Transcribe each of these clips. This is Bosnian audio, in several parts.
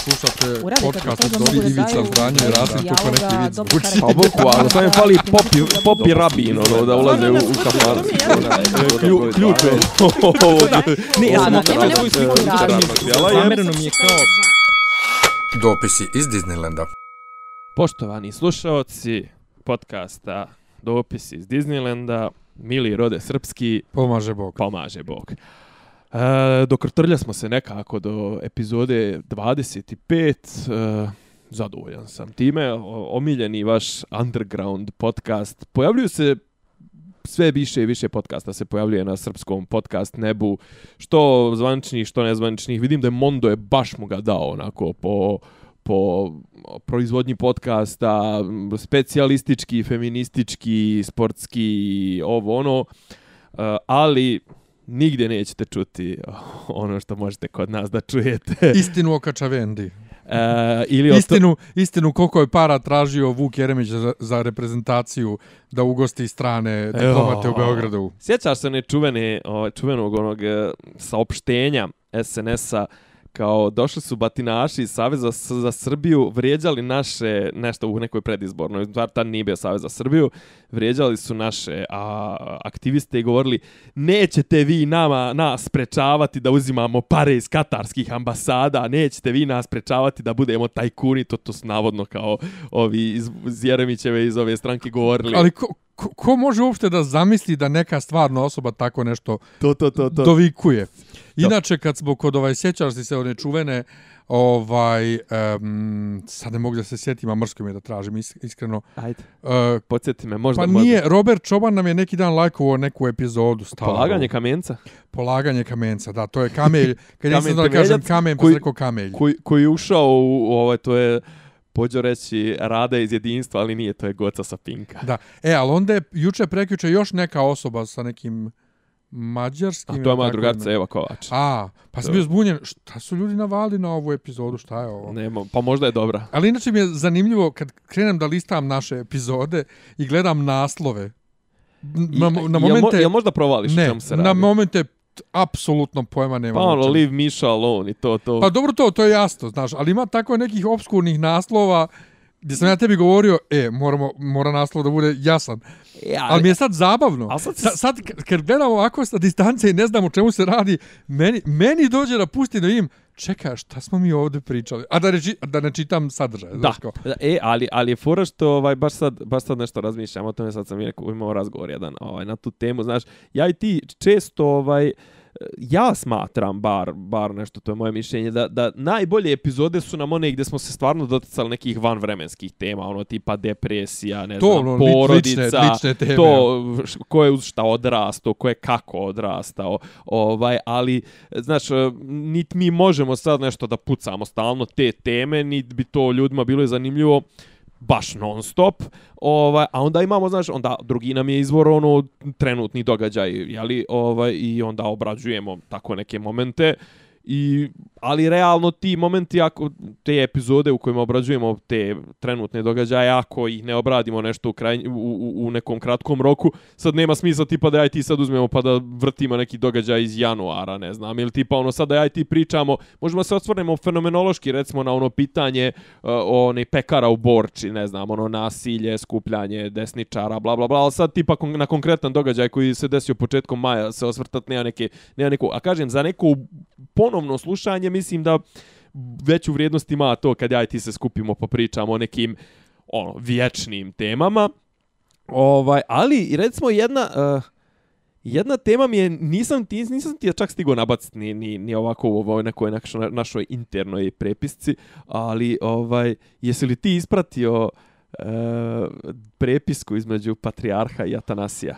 Slušate Uradite podcast od Dobri Ivica daju Zdanje i Rasim neki vic dobro zvuči. karakter. Pa boku, ali sam je fali popi, popi rabin, ono, da ulaze u, u kafan. Klju- Ključ je. Ne, ja sam svoju sliku Zamereno mi je kao... Dopisi iz Disneylanda. Poštovani slušaoci podcasta Dopis iz Disneylanda, mili rode srpski, Pomaže Bog. pomaže Bog. E, dokrtrlja smo se nekako do epizode 25. E, zadovoljan sam time. O, omiljeni vaš underground podcast. Pojavljuju se sve više i više podcasta se pojavljuje na srpskom podcast nebu. Što zvaničnih, što nezvaničnih. Vidim da je Mondo je baš mu ga dao onako po po proizvodnji podcasta, specijalistički, feministički, sportski, ovo ono, E, ali nigdje nećete čuti ono što možete kod nas da čujete. Istinu o Kačavendi. E, ili o to- Istinu, istinu koliko je para tražio Vuk Jeremić za, za reprezentaciju da ugosti strane diplomate u Jo. Beogradu. Sjećaš se ne čuvene, o, čuvenog onog e, saopštenja SNS-a kao došli su batinaši iz Saveza za Srbiju, vrijeđali naše, nešto u nekoj predizbornoj, stvar tad nije bio Savez za Srbiju, vrijeđali su naše a, aktiviste i govorili nećete vi nama, nas sprečavati da uzimamo pare iz katarskih ambasada, nećete vi nas sprečavati da budemo tajkuni, to, to su navodno kao ovi iz, iz Jeremićeve iz ove stranke govorili. Ali ko, ko, ko može uopšte da zamisli da neka stvarna osoba tako nešto to, to, to, to. dovikuje? Inače, kad smo kod ovaj, sjećaš se one čuvene, ovaj, um, sad ne mogu da se sjetim, a mrsko mi je da tražim is, iskreno. Ajde, Uh, podsjeti me, možda... pa možda- nije, Robert Čoban nam je neki dan lajkovao neku epizodu. Staru. Polaganje kamenca, Polaganje kamenca, da, to je kamelj. Kad Kamen nisam znao da kažem kamen, pa koji- sam rekao kamelj. koji, koji je ušao u, u ovaj, to je, pođo reći, rada iz jedinstva, ali nije, to je Goca sa Pinka. Da. E, ali onda je juče prekjuče još neka osoba sa nekim mađarskim... A to je moja drugarica ime. Eva Kovač. A, pa sam bio zbunjen. Šta su ljudi navali na ovu epizodu? Šta je ovo? Nema, pa možda je dobra. Ali inače mi je zanimljivo kad krenem da listam naše epizode i gledam naslove. Na, I- na jel mo- momente... Jel možda provališ ne, čemu se na radi? momente t- apsolutno pojma nema. Pa ono, leave Misha alone i to, to. Pa dobro to, to je jasno, znaš, ali ima tako nekih obskurnih naslova gdje sam ja tebi govorio, e, moramo, mora naslov da bude jasan. E, Ali mi je sad zabavno. Ali sad- Sad, sad kad gledam ovako sa distance i ne znam o čemu se radi, meni, meni dođe da pusti da im, čekaj, šta smo mi ovdje pričali? A da ne, či- da ne čitam sadržaj. Da, kao. da, e, ali, ali je fora što ovaj, baš, sad, baš sad nešto razmišljam o tome, sad sam rekao, imao razgovor jedan ovaj, na tu temu, znaš, ja i ti često, ovaj, ja smatram, bar, bar nešto, to je moje mišljenje, da, da najbolje epizode su nam one gdje smo se stvarno doticali nekih vanvremenskih tema, ono tipa depresija, ne To, znam, ono, porodica, lične- lične teme, to ko je uz šta odrastao, ko je kako odrastao, ovaj, ali, znaš, niti mi možemo sad nešto da pucamo stalno te teme, niti bi to ljudima bilo zanimljivo, baš non stop. Ovaj a onda imamo znaš onda drugi nam je izvor ono trenutni događaj je li ovaj i onda obrađujemo tako neke momente i ali realno ti momenti ako te epizode u kojima obrađujemo te trenutne događaje ako ih ne obradimo nešto u, kraj, u, u, u nekom kratkom roku sad nema smisla tipa da aj ti sad uzmemo pa da vrtimo neki događaj iz januara ne znam ili tipa ono sad da aj ti pričamo možemo se osvrnemo fenomenološki recimo na ono pitanje eh, uh, onej pekara u Borči ne znam ono nasilje skupljanje desničara bla bla bla ali sad tipa kon, na konkretan događaj koji se desio početkom maja se osvrtat nema neke nema neku, a kažem za neku ponovno slušanje mislim da veću vrijednost ima to kad ja i ti se skupimo pa pričamo o nekim ono vječnim temama ovaj ali recimo jedna uh, Jedna tema mi je, nisam ti, nisam ti ja čak stigo nabaciti ni, ni, ni ovako u ovoj nekoj našoj, našoj internoj prepisci, ali ovaj, jesi li ti ispratio e, prepisku između Patriarha i Atanasija?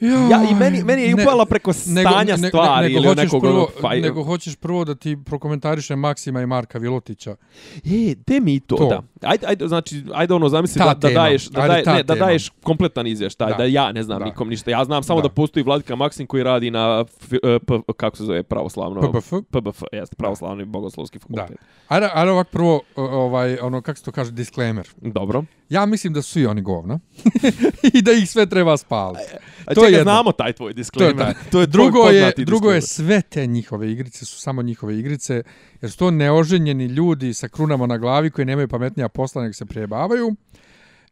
Ja, i meni, meni je Ne, upala preko stanja nego, stvari nego, ili hoćeš nekog prvo, onog faj... nego hoćeš prvo da ti prokomentariše Maksima i Marka Vilotića. E, de mi to, To. da. Ajde, ajde, znači, ajde ono, zamisli Ta da, da tema. daješ, da, Ajde, daje, ne, da daješ kompletan izvještaj, da. Da. da ja ne znam Da. nikom ništa. Ja znam samo da, Da. postoji Vladika Maksim koji radi na, f, e, p, kako se zove, pravoslavno... PBF. PBF, jeste, pravoslavni bogoslovski fakultet. Ajde, ajde ovak prvo, ovaj, ono, kako se to kaže, disclaimer. Dobro. Ja mislim da su svi oni govna i da ih sve treba spaliti. A To je jedno. znamo taj tvoj disclaimer. To je to je drugo je drugo je sve te njihove igrice su samo njihove igrice jer su to neoženjeni ljudi sa krunama na glavi koji nemaju pametnija posla nego se prijebavaju.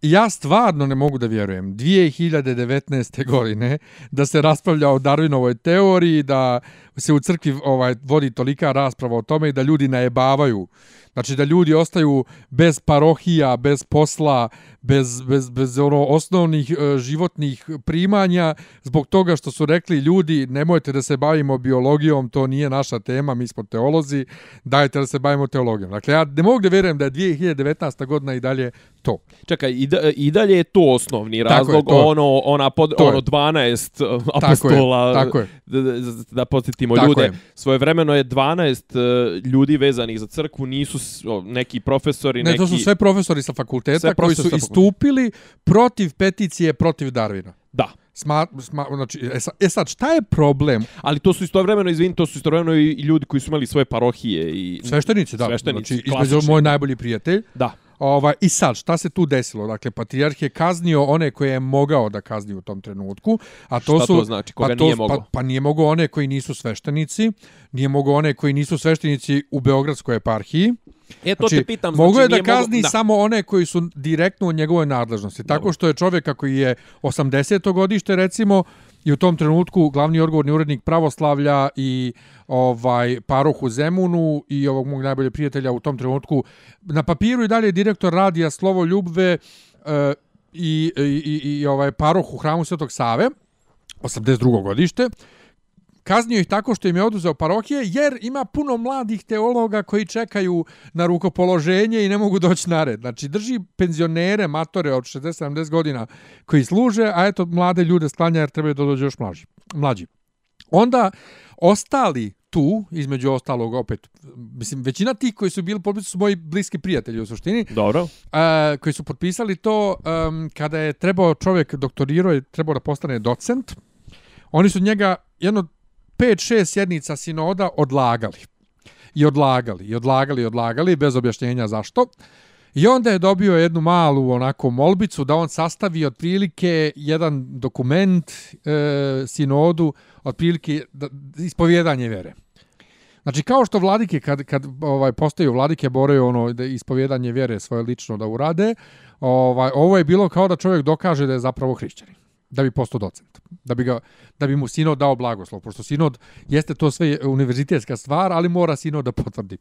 I ja stvarno ne mogu da vjerujem 2019. godine da se raspravlja o Darwinovoj teoriji, da se u crkvi ovaj vodi tolika rasprava o tome i da ljudi najebavaju. Znači da ljudi ostaju bez parohija, bez posla, bez, bez, bez ono osnovnih e, životnih primanja zbog toga što su rekli ljudi nemojte da se bavimo biologijom, to nije naša tema, mi smo teolozi, dajte da se bavimo teologijom. Dakle, ja ne mogu da vjerujem da je 2019. godina i dalje to. Čekaj, i, da, i dalje je to osnovni Tako je, razlog, to. ono, ona pod, To ono 12 uh, Tako je, apostola, tako je. Da, da, da Tako ljude. je. Svoje vremeno je 12 uh, ljudi vezanih za crkvu, nisu neki profesori, Ne, neki... to su sve profesori sa fakulteta Sve koji su sa istupili protiv peticije protiv Darwina. Da. Sma, sma, znači, e sad, e sad, šta je problem? Ali to su istovremeno, izvin, to su istovremeno i ljudi koji su imali svoje parohije i... Sveštenici, da. Sveštenici, znači, između moj najbolji prijatelj. Da. Ovaj, I sad, šta se tu desilo? Dakle, patrijarh je kaznio one koje je mogao da kazni u tom trenutku. A to Šta su, to znači? Koga pa to, nije mogao? Pa, pa nije mogao one koji nisu sveštenici, nije mogao one koji nisu sveštenici u Beogradskoj eparhiji. E, to Znači, te pitam, mogu znači, je da kazni samo one koji su direktno u njegovoj nadležnosti. Tako što je čovjeka koji je 80. godište, recimo, i u tom trenutku glavni odgovorni urednik pravoslavlja i ovaj paroh u Zemunu i ovog mog najboljeg prijatelja u tom trenutku na papiru i dalje direktor radija Slovo Ljubve e, i, i, i, i ovaj paroh u hramu Svetog Save 82. godište kaznio ih tako što im je oduzeo parohije, jer ima puno mladih teologa koji čekaju na rukopoloženje i ne mogu doći na red. Znači, drži penzionere, matore od 60-70 godina koji služe, a eto, mlade ljude sklanja jer trebaju da dođe još mlađi. mlađi. Onda, ostali tu, između ostalog, opet, mislim, većina tih koji su bili potpisani su moji bliski prijatelji u suštini, Dobro. uh, koji su potpisali to um, kada je trebao čovjek doktorirao i trebao da postane docent. Oni su njega jedno 5-6 sjednica sinoda odlagali. I odlagali, i odlagali, i odlagali, bez objašnjenja zašto. I onda je dobio jednu malu onako molbicu da on sastavi otprilike jedan dokument e, sinodu, otprilike da, ispovjedanje vere. Znači kao što vladike kad kad ovaj postaju vladike boraju ono da ispovjedanje vjere svoje lično da urade, ovaj ovo je bilo kao da čovjek dokaže da je zapravo hrišćanin da bi postao docent, da bi ga da bi mu sinod dao blagoslov, pošto sinod jeste to sve univerzitetska stvar, ali mora sinod da potvrdi.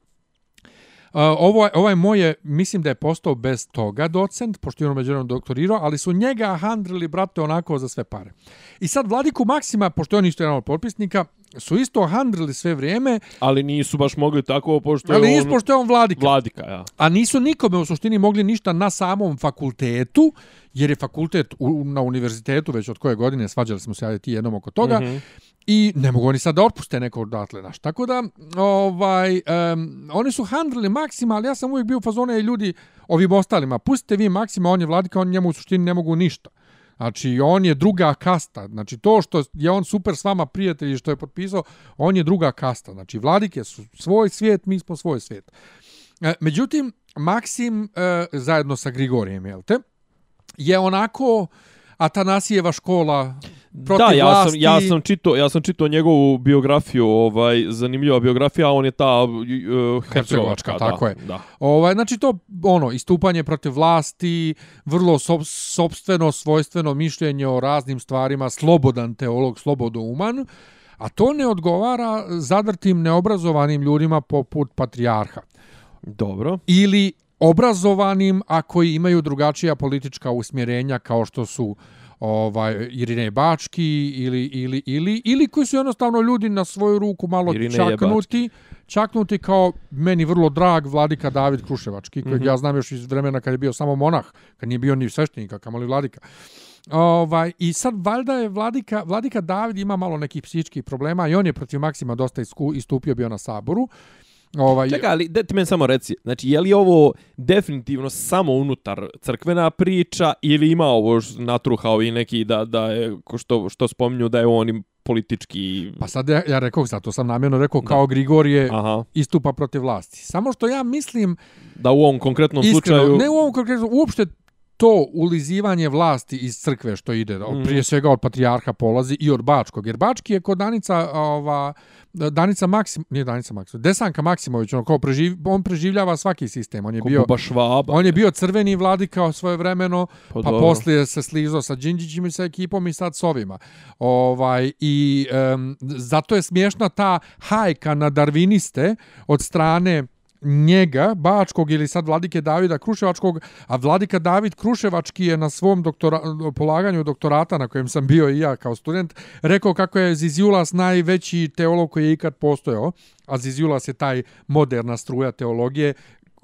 Ovo, ovaj moj je, mislim da je postao bez toga docent, pošto je on međunarodno doktorirao, ali su njega handrili, brate, onako za sve pare. I sad Vladiku Maksima, pošto je on isto jedan od potpisnika, su isto handrili sve vrijeme, Ali nisu baš mogli tako, pošto ali je nisu on pošto je on Vladika. vladika, ja. A nisu nikome u suštini mogli ništa na samom fakultetu, jer je fakultet u, na univerzitetu već od koje godine, svađali smo se ja ti jednom oko toga, mm -hmm i ne mogu oni sad da otpuste neko odatle, znaš. Tako da, ovaj, um, oni su handlili Maksima, ali ja sam uvijek bio u fazone ljudi ovim ostalima, pustite vi Maksima, on je vladika, on njemu u suštini ne mogu ništa. Znači, on je druga kasta. Znači, to što je on super s vama prijatelj što je potpisao, on je druga kasta. Znači, vladike su svoj svijet, mi smo svoj svijet. E, međutim, Maksim, e, zajedno sa Grigorijem, jel te, je onako Atanasijeva škola protiv Da, ja vlasti. sam ja sam čitao ja sam čitao njegovu biografiju, ovaj zanimljiva biografija, a on je ta uh, hercegovačka, tako da, je. Da. Ovaj, znači to ono istupanje protiv vlasti, vrlo so, sobstveno, svojstveno mišljenje o raznim stvarima, slobodan teolog, slobodouman, a to ne odgovara zadrtim neobrazovanim ljudima poput patrijarha. Dobro. Ili obrazovanim, a koji imaju drugačija politička usmjerenja kao što su ovaj Irine Bački ili ili ili ili koji su jednostavno ljudi na svoju ruku malo Irine čaknuti čaknuti kao meni vrlo drag vladika David Kruševački kojeg mm -hmm. ja znam još iz vremena kad je bio samo monah kad nije bio ni sveštenik a kamoli vladika Ovaj, I sad valjda je vladika, vladika David ima malo nekih psihičkih problema i on je protiv Maksima dosta istupio bio na saboru. Ovaj, Čekaj, ali da ti meni samo reci, znači je li ovo definitivno samo unutar crkvena priča ili ima ovo natruhao i neki da, da je, što, što spominju da je on politički... Pa sad ja, ja rekao, sad to sam namjerno rekao, da. kao Grigorije Aha. istupa protiv vlasti. Samo što ja mislim... Da u ovom konkretnom iskreno, slučaju... Ne u ovom konkretnom, uopšte to ulizivanje vlasti iz crkve što ide, mm. prije svega od patrijarha polazi i od Bačkog, jer Bački je kod Danica, ova, Danica Maksim, nije Danica Maksim, Desanka Maksimović, on, kao preživ, on preživljava svaki sistem, on je bio, on je bio crveni vladika svoje vremeno, pa, pa poslije se slizao sa Đinđićim i sa ekipom i sad s ovima. Ovaj, I um, zato je smiješna ta hajka na darviniste od strane njega, Bačkog ili sad Vladike Davida Kruševačkog, a Vladika David Kruševački je na svom doktora, polaganju doktorata na kojem sam bio i ja kao student, rekao kako je Ziziulas najveći teolog koji je ikad postojao, a Ziziulas je taj moderna struja teologije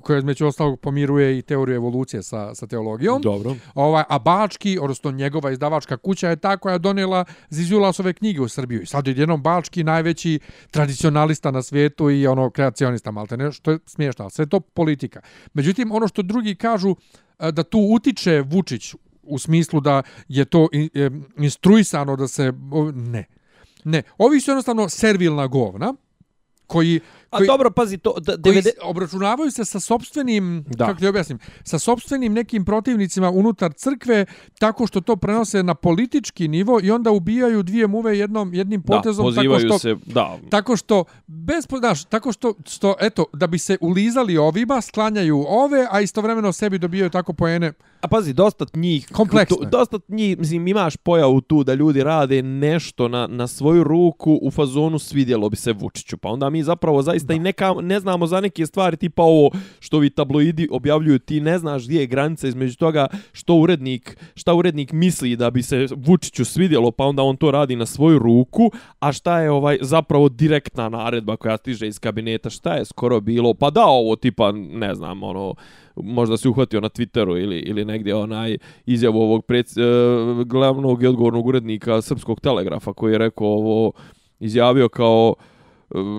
koja među ostalog pomiruje i teoriju evolucije sa, sa teologijom. Dobro. Ovaj, a Bački, odnosno njegova izdavačka kuća je ta koja je donijela Zizulasove knjige u Srbiju. I sad je jednom Bački najveći tradicionalista na svijetu i ono kreacionista malte ne, što je smiješno, sve to politika. Međutim, ono što drugi kažu e, da tu utiče Vučić u smislu da je to instruisano da se... Ne. Ne. Ovi su jednostavno servilna govna koji koji, dobro, pazi, to... Da, koji obračunavaju se sa sobstvenim, da. kako ti objasnim, sa sobstvenim nekim protivnicima unutar crkve, tako što to prenose na politički nivo i onda ubijaju dvije muve jednom, jednim potezom. Da, tako što, se, da. Tako što, bez, daš, tako što, što, eto, da bi se ulizali ovima, sklanjaju ove, a istovremeno sebi dobijaju tako poene. A pazi, dosta njih... Kompleksno. Dosta njih, mislim, imaš pojavu tu da ljudi rade nešto na, na svoju ruku u fazonu svidjelo bi se Vučiću. Pa onda mi zapravo zaista da. i neka, ne znamo za neke stvari tipa ovo što vi tabloidi objavljuju, ti ne znaš gdje je granica između toga što urednik, šta urednik misli da bi se Vučiću svidjelo, pa onda on to radi na svoju ruku, a šta je ovaj zapravo direktna naredba koja stiže iz kabineta, šta je skoro bilo, pa da ovo tipa, ne znam, ono, možda se uhvatio na Twitteru ili ili negdje onaj izjavu ovog pred, uh, glavnog i odgovornog urednika Srpskog telegrafa koji je rekao ovo izjavio kao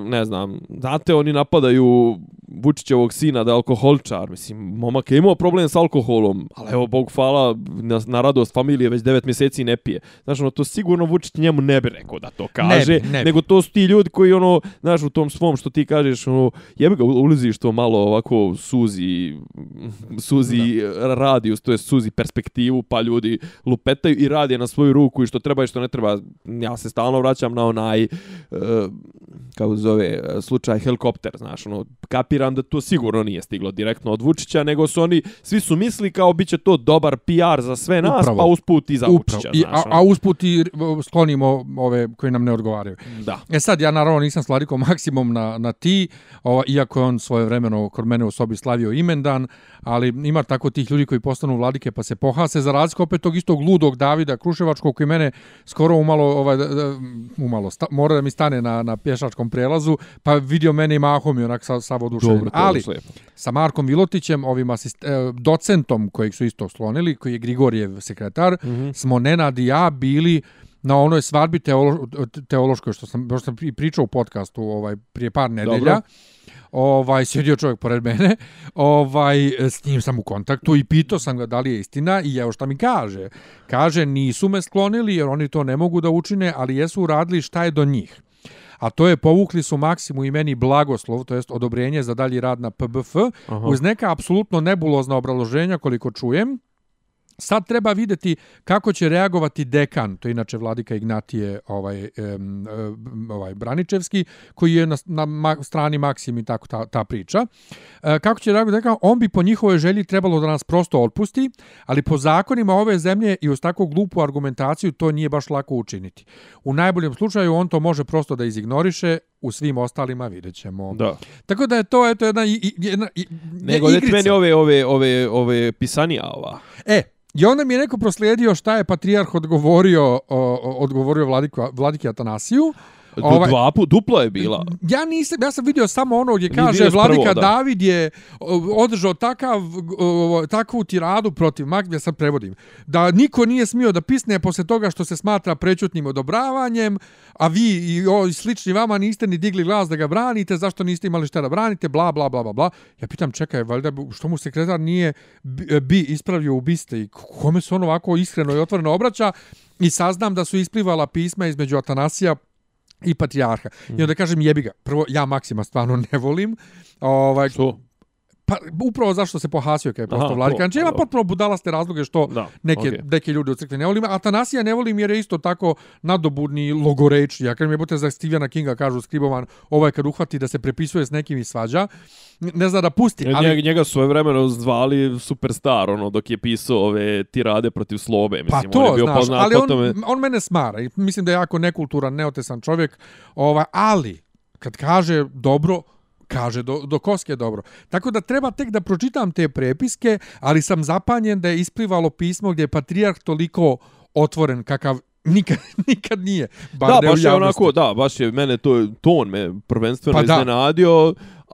ne znam, znate, oni napadaju Vučićevog sina da je alkoholčar, mislim, momak je imao problem s alkoholom, ali evo, Bog hvala, na, na radost familije već devet mjeseci ne pije. Znaš, ono, to sigurno Vučić njemu ne bi rekao da to kaže, ne, ne nego to su ti ljudi koji, ono, znaš, u tom svom što ti kažeš, ono, jebi ga, uliziš to malo ovako suzi, suzi da. radijus, to je suzi perspektivu, pa ljudi lupetaju i radi na svoju ruku i što treba i što ne treba. Ja se stalno vraćam na onaj, uh, kako zove, slučaj helikopter, znaš, ono, kapiram da to sigurno nije stiglo direktno od Vučića, nego su oni, svi su misli kao bit će to dobar PR za sve nas, Upravo. pa usput i za Upravo. Vučića, I, znaš. A, ono. a usput i sklonimo ove koji nam ne odgovaraju. Da. E sad, ja naravno nisam slariko maksimum na, na ti, ova, iako je on svoje vremeno kod mene u sobi slavio imendan, ali ima tako tih ljudi koji postanu vladike pa se pohase, za razliku opet tog istog ludog Davida Kruševačkog koji mene skoro umalo, ovaj, umalo sta, mora da mi stane na, na pješačkom prelazu, pa vidio mene i mahom i onak sa, sa oduševljen. Ali, sa Markom Vilotićem, ovim asist, eh, docentom kojeg su isto slonili, koji je Grigorijev sekretar, mm -hmm. smo Nenad i ja bili na onoj svadbi teolo, teološkoj, što sam, što sam pričao u podcastu ovaj, prije par nedelja. Dobro ovaj sjedio čovjek pored mene, ovaj s njim sam u kontaktu i pitao sam ga da li je istina i evo šta mi kaže. Kaže nisu me sklonili jer oni to ne mogu da učine, ali jesu uradili šta je do njih a to je povukli su maksimu i meni blagoslov, to jest odobrenje za dalji rad na PBF, Aha. uz neka apsolutno nebulozna obraloženja koliko čujem, Sad treba videti kako će reagovati dekan, to je inače vladika Ignatije ovaj, um, ovaj Braničevski, koji je na, na ma, strani Maksim i tako ta, ta priča. E, kako će reagovati dekan? On bi po njihovoj želji trebalo da nas prosto otpusti, ali po zakonima ove zemlje i uz tako glupu argumentaciju to nije baš lako učiniti. U najboljem slučaju on to može prosto da izignoriše, u svim ostalima vidjet ćemo. Da. Tako da je to eto jedna, jedna, jedna Nego igrica. meni ove, ove, ove, ove pisanija ova. E, I onda mi je neko proslijedio šta je patrijarh odgovorio, odgovorio vladiku, vladiki Atanasiju. Ovaj, dva put, duplo je bila. Ja nisam, ja sam vidio samo ono gdje kaže Vladika prvo, David je održao takav, takvu tiradu protiv Magdje, sad prevodim, da niko nije smio da pisne posle toga što se smatra prećutnim odobravanjem, a vi i o, slični vama niste ni digli glas da ga branite, zašto niste imali šta da branite, bla, bla, bla, bla, bla. Ja pitam, čekaj, valjda, što mu sekretar nije bi ispravio ubiste i kome se on ovako iskreno i otvoreno obraća i saznam da su isplivala pisma između Atanasija i patrijarha. Mm. I onda kažem jebi ga. Prvo, ja Maksima stvarno ne volim. Ovaj, Što? Pa upravo zašto se pohasio kad je postao vladika. to, Znači ima pa potpuno budalaste razloge što Da, neke, okej. neke ljude u crkvi ne volim. Atanasija ne volim jer je isto tako nadobudni logorečni. Ja kad mi je bote za Stephena Kinga kažu skribovan, ovaj kad uhvati da se prepisuje s nekim i svađa, ne zna da pusti. Ali... Njega, njega su vremeno zvali superstar, ono, dok je pisao ove tirade protiv slobe. pa Mislim, on je to bio znaš, poznat ali on, tome. on mene smara. Mislim da je jako nekulturan, neotesan čovjek. Ovaj, ali, kad kaže dobro, kaže do, do koske dobro. Tako da treba tek da pročitam te prepiske, ali sam zapanjen da je isplivalo pismo gdje je patrijarh toliko otvoren kakav nikad, nikad nije. Bar Da, baš je onako, da, baš je mene to, ton me prvenstveno Pa da.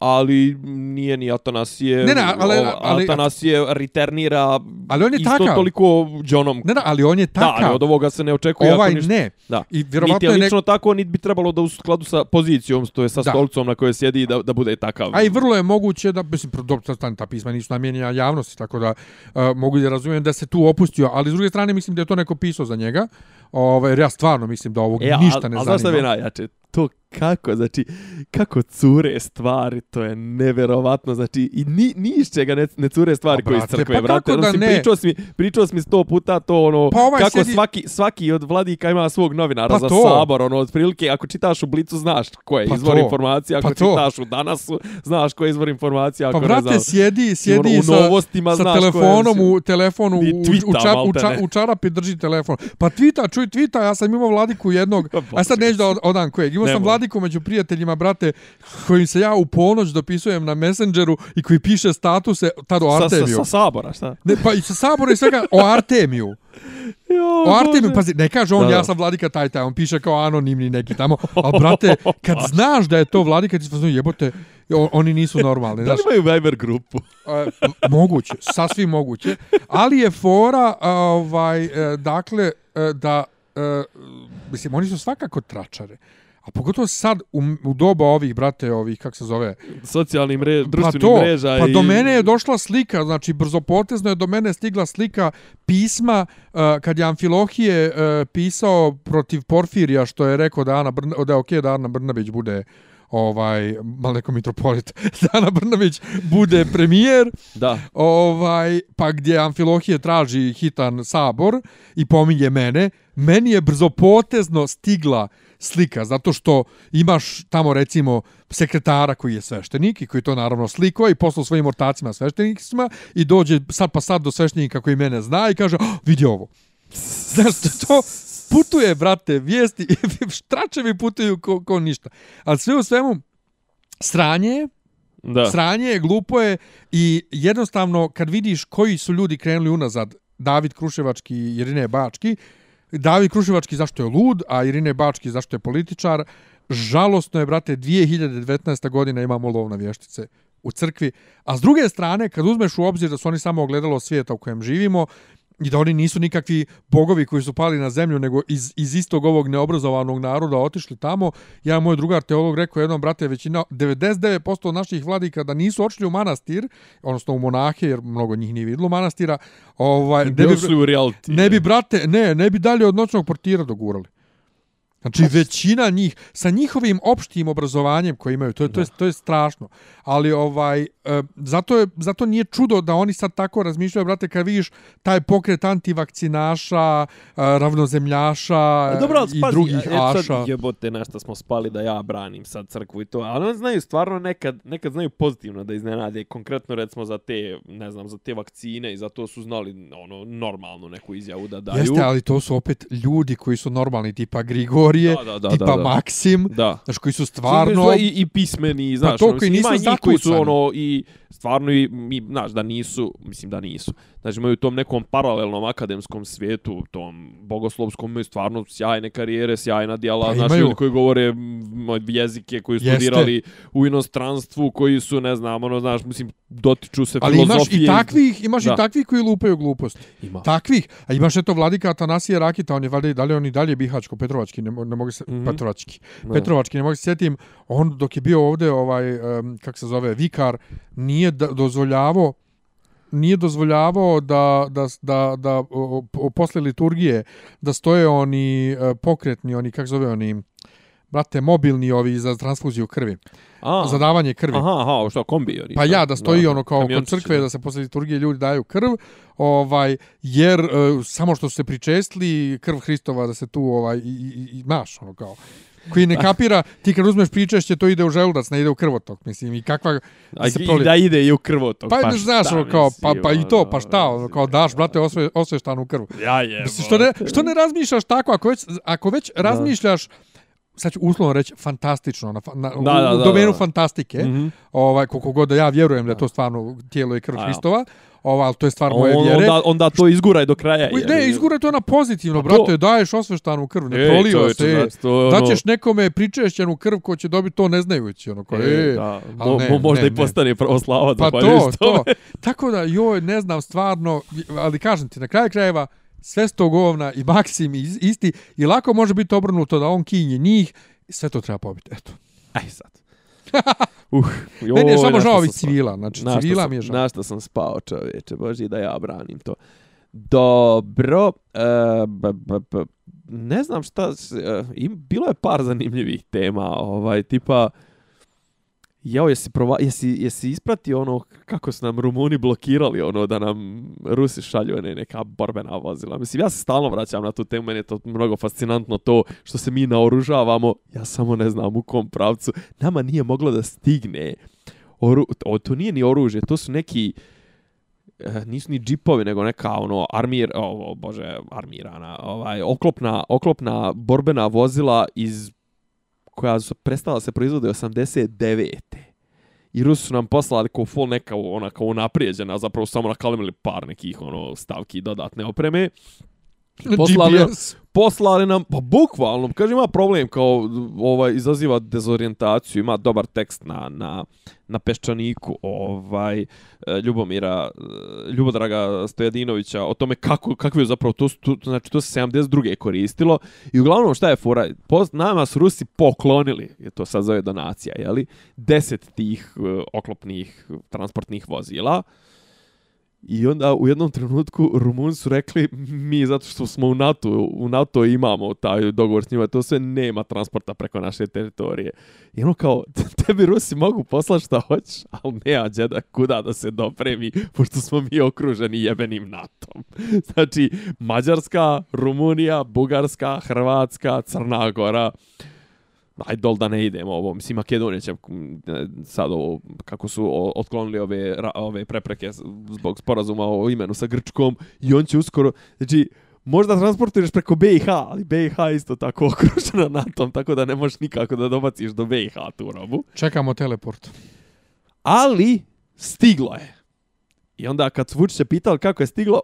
Ali nije ni Atanasije, Ne, ne, ali- ali- Atanasije reternira Ali on je isto takav. toliko Johnom. Ne, ne, ali on je Da, takav. ali od ovoga se ne očekuje ovaj ništa. ne. Da. I Niti vjerovatno je je nek... lično tako, niti bi trebalo da u skladu sa pozicijom, to je sa Da. stolicom na kojoj sjedi, da, da bude takav. A i vrlo je moguće da, mislim, dobro, ta, ta pisma nisu namijenjena javnosti, tako da uh, mogu da razumijem da se tu opustio, ali s druge strane mislim da je to neko pisao za njega, ovaj, ja stvarno mislim da ovog E, ništa ne al, zanima. znaš šta mi je najjače? To kako, znači, kako cure stvari, to je neverovatno, znači, i ni, ni iz čega ne, ne cure stvari Pa, koje iz crkve, pa brate. kako Ono, si ne? Pričao si, mi, pričao si mi sto puta to, ono, Pa ovaj kako sjedi- svaki, svaki od vladika ima svog novinara Pa za to. sabor, ono, otprilike, ako čitaš u Blicu, znaš ko je Pa izvor to. informacija, ako Pa to. čitaš u Danasu, znaš ko je izvor informacija, ako Pa ne brate, znaš. sjedi, sjedi ono, u sa, novostima sa znaš ko je- telefonom u telefonu u, u, twita, ča, u, ča, u čarapi drži telefon. Pa tvita, čuj tvita, ja sam imao vladiku jednog, a sad neću da od- odam kojeg. Imao sam Nemoj. Vladiku među prijateljima, brate, kojim se ja u ponoć dopisujem na Messengeru i koji piše statuse, tad o Sa, sa, Artemiju. sa sabora, šta? Ne, pa i sa sabora i svega o Artemiju. Jo, O Artemiju, pazi, ne kaže on, Da, da. ja sam vladika taj taj, on piše kao anonimni neki tamo. A brate, kad znaš da je to vladika, ti se fazonu, jebote, oni nisu normalni. Da li Znaš, imaju Viber grupu? Moguće, sasvim moguće. Ali je fora, ovaj, e, dakle, e, da, e, mislim, oni su svakako tračare. A pogotovo sad, u, u doba ovih, brate, ovih, kak se zove, Socijalni mrež, pa to, mreža pa i... do mene je došla slika, znači brzopotezno je do mene stigla slika pisma uh, kad je Amfilohije uh, pisao protiv Porfirija što je rekao da Ana Brna, da je okej da Ana Brnabić bude ovaj mal neko mitropolit da Ana Brnabić bude premijer Da. ovaj pa gdje Amfilohije traži hitan sabor i pominje mene meni je brzopotezno stigla slika zato što imaš tamo recimo sekretara koji je sveštenik i koji to naravno slikao i poslao svojim ortacima sveštenicima i dođe sad pa sad do sveštenika koji mene zna i kaže oh, vidi ovo Znaš, to putuje, brate, vijesti, štračevi putuju ko, ko ništa. Ali sve u svemu, sranje je, Da. Sranje je, glupo je i jednostavno kad vidiš koji su ljudi krenuli unazad, David Kruševački i Irine Bački, David Kruševački zašto je lud, a Irine Bački zašto je političar, žalostno je, brate, 2019. godina imamo lov na vještice u crkvi, a s druge strane, kad uzmeš u obzir da su oni samo ogledalo svijeta u kojem živimo, i da oni nisu nikakvi bogovi koji su pali na zemlju, nego iz, iz istog ovog neobrazovanog naroda otišli tamo. Ja, moj drugar teolog, rekao jednom, brate, većina, 99% naših vladika da nisu očili u manastir, odnosno u monahe, jer mnogo njih nije vidjelo manastira, ovaj, ne bi, u reality. ne bi, brate, ne, ne bi dalje od noćnog portira dogurali. Znači, većina njih, sa njihovim opštim obrazovanjem koje imaju, to je, to je, to je strašno. Ali, ovaj, e, zato, je, zato nije čudo da oni sad tako razmišljaju, brate, kad vidiš taj pokret antivakcinaša, e, ravnozemljaša A Dobro, i spazi, drugih e, aša. sad jebote na šta smo spali da ja branim sad crkvu i to, ali oni znaju stvarno nekad, nekad znaju pozitivno da iznenade, konkretno recimo za te, ne znam, za te vakcine i za to su znali ono normalnu neku izjavu da daju. Jeste, ali to su opet ljudi koji su normalni, tipa Grigorije, Da, da, da, tipa da, da. Maksim, Da. znaš, koji su stvarno... I, i pismeni, znaš, Pa to ono, koji mislim, nisu ima njih koji su ono i stvarno i znaš, da nisu, mislim da nisu. Znači imaju u tom nekom paralelnom akademskom svijetu, tom bogoslovskom, imaju stvarno sjajne karijere, sjajna djela, Pa znaš, imaju. ljudi koji govore jezike, koji su Jeste. studirali u inostranstvu, koji su, ne znam, ono, znaš, mislim, dotiču se Ali imaš filozofije. i takvih, imaš Da. i takvih koji lupaju gluposti. Ima. Takvih. A imaš eto vladika Atanasije Rakita, on je valjda, da li on i dalje Bihačko, Petrovački, ne, ne mogu se, mm. -hmm. Petrovački. Da. Petrovački, ne mogu se sjetim, on dok je bio ovdje, ovaj, um, kak se zove, vikar, nije dozvoljavao nije dozvoljavao da, da, da, da o, o, posle liturgije da stoje oni e, pokretni, oni, kak zove, oni brate, mobilni ovi za transfuziju krvi. A, Za davanje krvi. aha, aha, što, kombi oni? Pa ja, da stoji ono kao kod crkve, da se posle liturgije ljudi daju krv, ovaj, jer e, samo što su se pričestili, krv Hristova da se tu, ovaj, i, i, i maš, ono kao, koji ne kapira, ti kad uzmeš pričešće, to ide u želudac, ne ide u krvotok, mislim, i kakva... A, se i proli- da ide i u krvotok. Pa, pa znaš, ono, kao, pa, pa i to, ono, pa šta, ono, kao daš, brate, osve, osveštanu krv. Ja je. Mislim, što ne, što ne razmišljaš tako, ako već, ako već razmišljaš, sad ću uslovno reći, fantastično, na, na, Da, da, u da, domenu da. fantastike, Mhm. ovaj, koliko god da ja vjerujem da je to stvarno tijelo i krv A, ja. Hristova, ovaj, ali to je stvar moje On, vjere. onda, onda to izguraj do kraja. Uj, je Ne, li? izgure to na pozitivno, Pa to- brate, daješ osveštanu krv, ne Ej, prolio se. znači, to ono- Daćeš nekome pričešćenu krv ko će dobiti to ne znajući, ono, kao, E, e, da, ne, mo, možda ne, i ne. postane pravoslavac. Pa zahvaljujući to, to. Tako da, joj, ne znam stvarno, ali kažem ti, na kraju krajeva, sve sto govna i Maksim i isti, i lako može biti obrnuto da on kinje njih, i sve to treba pobiti, eto. Aj sad. Uh, joj, Meni je samo žao ovih civila, znači Na civila sam- mi je žao. Na što sam spao, čovječe, boži da ja branim to. Dobro, e, b, b, b, ne znam šta, e, im, bilo je par zanimljivih tema, ovaj, tipa, Jao, jesi, prova, jesi, jesi ispratio ono kako su nam Rumuni blokirali ono da nam Rusi šalju ne, neka borbena vozila. Mislim, ja se stalno vraćam na tu temu, meni je to mnogo fascinantno to što se mi naoružavamo. Ja samo ne znam u kom pravcu. Nama nije moglo da stigne. Oru, o, to nije ni oružje, to su neki eh, nisu ni džipovi, nego neka ono armir, o, bože, armirana, ovaj oklopna, oklopna borbena vozila iz koja su prestala se proizvode 89. I Rusi su nam poslali kao full neka ona kao unaprijeđena, zapravo samo nakalimili par nekih ono stavki dodatne opreme. Poslali, GPS. poslali nam, pa bukvalno, kaže ima problem kao ovaj izaziva dezorijentaciju, ima dobar tekst na, na, na peščaniku ovaj e, Ljubomira e, Ljubodraga Stojadinovića o tome kako kakve je zapravo to, to znači to se 72. koristilo i uglavnom šta je fora post, nama su Rusi poklonili je to sad zove donacija je li 10 tih e, oklopnih transportnih vozila I onda u jednom trenutku Rumun su rekli mi zato što smo u NATO, u NATO imamo taj dogovor s njima, to sve nema transporta preko naše teritorije. I ono kao, tebi Rusi mogu poslati šta hoćeš, ali nema džeda kuda da se dopremi, pošto smo mi okruženi jebenim NATO-om. Znači, Mađarska, Rumunija, Bugarska, Hrvatska, Crna Gora, aj dol da ne idemo ovo, mislim Makedonija će e, sad ovo, kako su otklonili ove, ove prepreke zbog sporazuma o imenu sa Grčkom i on će uskoro, znači, možda transportuješ preko BiH, ali BiH isto tako okružena NATO-om, tako da ne možeš nikako da dobaciš do BiH tu robu. Čekamo teleport. Ali, stiglo je. I onda kad su Vučića pitali kako je stiglo,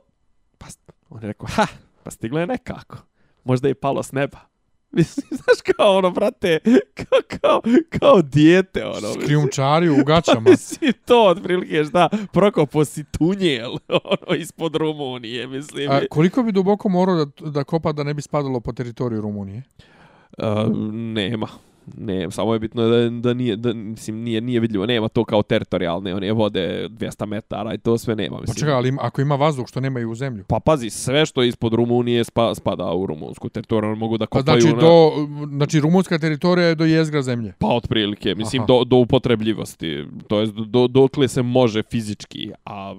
pa on je rekao, ha, pa stiglo je nekako. Možda je palo s neba. Mislim, znaš kao ono, brate, kao, kao, kao dijete, ono. mislim. Krijumčari u Pa gaćama. mislim, to otprilike šta, prokopo si tunjel, ono, ispod Rumunije, mislim. A, koliko bi duboko morao da, da kopa da ne bi spadalo po teritoriju Rumunije? A, nema. Ne, samo je bitno da, da nije, da, mislim, nije, nije vidljivo, nema to kao teritorijalne, one vode 200 metara i to sve nema, Pa mislim. čekaj, ali ako ima vazduh što nema i u zemlju. Pa pazi, sve što je ispod Rumunije spa, spada u rumunsku teritoriju, oni mogu da Pa kopaju znači, na... do, znači rumunska teritorija je do jezgra zemlje. Pa otprilike, mislim, Aha. do, do upotrebljivosti, to jest do, dokle se može fizički, a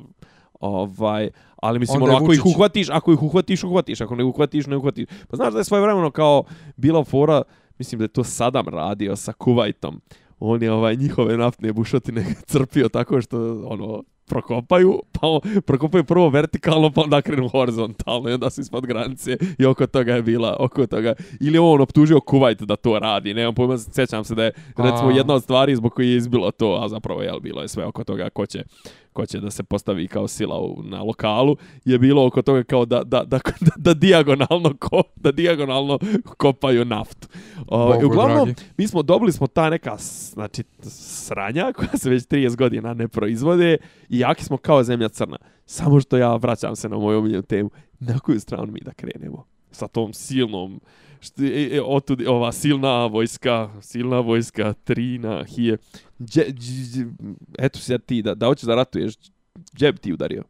ovaj, ali mislim, Onda ono, je ako ih uhvatiš, ako ih uhvatiš, uhvatiš, ako ne uhvatiš, ne uhvatiš. Pa znaš da je svoje vremeno kao bila fora, mislim da je to Sadam radio sa Kuvajtom, on je ovaj njihove naftne bušotine crpio tako što ono prokopaju, pa on, prvo vertikalno, pa onda krenu horizontalno i onda su ispod granice i oko toga je bila, oko toga. Ili on optužio Kuvajt da to radi, nemam pojma, sjećam se da je recimo jedna od stvari zbog koje je izbilo to, a zapravo je bilo je sve oko toga ko će, ko će da se postavi kao sila u, na lokalu, je bilo oko toga kao da, da, da, da, da dijagonalno ko, da dijagonalno kopaju naftu. O, Bogu uglavnom, dragi. mi smo dobili smo ta neka znači sranja koja se već 30 godina ne proizvode i jaki smo kao zemlja crna. Samo što ja vraćam se na moju omiljenu temu. Na koju stranu mi da krenemo? Sa tom silnom što, e, e, otud, ova silna vojska, silna vojska, trina, hije. Dje, dž, dž, eto sad ti, da, da hoćeš da ratuješ, gdje bi ti udario?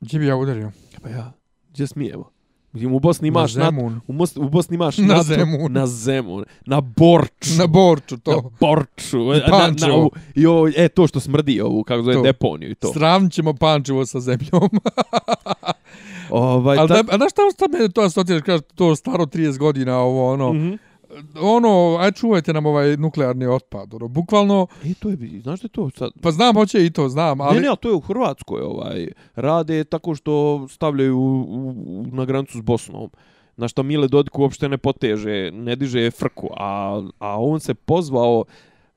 Gdje bi ja udario? Pa ja, gdje smijemo? Mislim, u Bosni imaš na Zemun. u, Mos, u Bosni imaš Na NATO, Zemun. na Zemun, na Borču, Na Borču, na to. Borču, I na, na, Pančevo. ovu- i ovo, e, to što smrdi ovu, kako zove, To. deponiju i to. Sravnit ćemo Pančevo sa zemljom. Ovaj, Ali ta- da, a znaš šta, šta me to asociraš, kažeš, to staro 30 godina, ovo, ono, Mhm. Ono, aj čuvajte nam ovaj nuklearni otpad, ono, bukvalno, E, to je, znaš što je to sad? pa znam, hoće i to, znam, ali... Ne, ne, to je u Hrvatskoj, ovaj, rade tako što stavljaju u, u, na granicu s Bosnom. Na što Mile Dodik uopšte ne poteže, ne diže frku, a, a on se pozvao,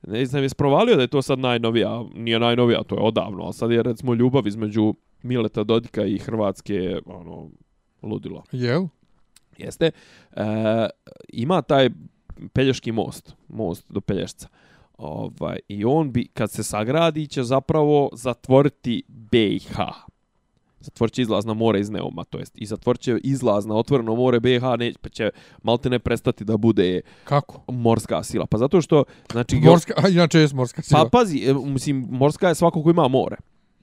ne znam, je sprovalio da je to sad najnovija, nije najnovija, to je odavno, ali sad je recimo ljubav između Mileta Dodika i Hrvatske, ono, ludilo. Jel? Jeste. E, ima taj Pelješki most, most do Pelješca. Ovaj, I on bi, kad se sagradi, će zapravo zatvoriti BiH. Zatvorit će izlaz na more iz Neuma, to jest. I zatvorit će izlaz na otvoreno more BiH, ne, pa će malte ne prestati da bude Kako? morska sila. Pa zato što, znači... Morska, a inače je morska sila. Pa pazi, e, mislim, morska je svako ko ima more.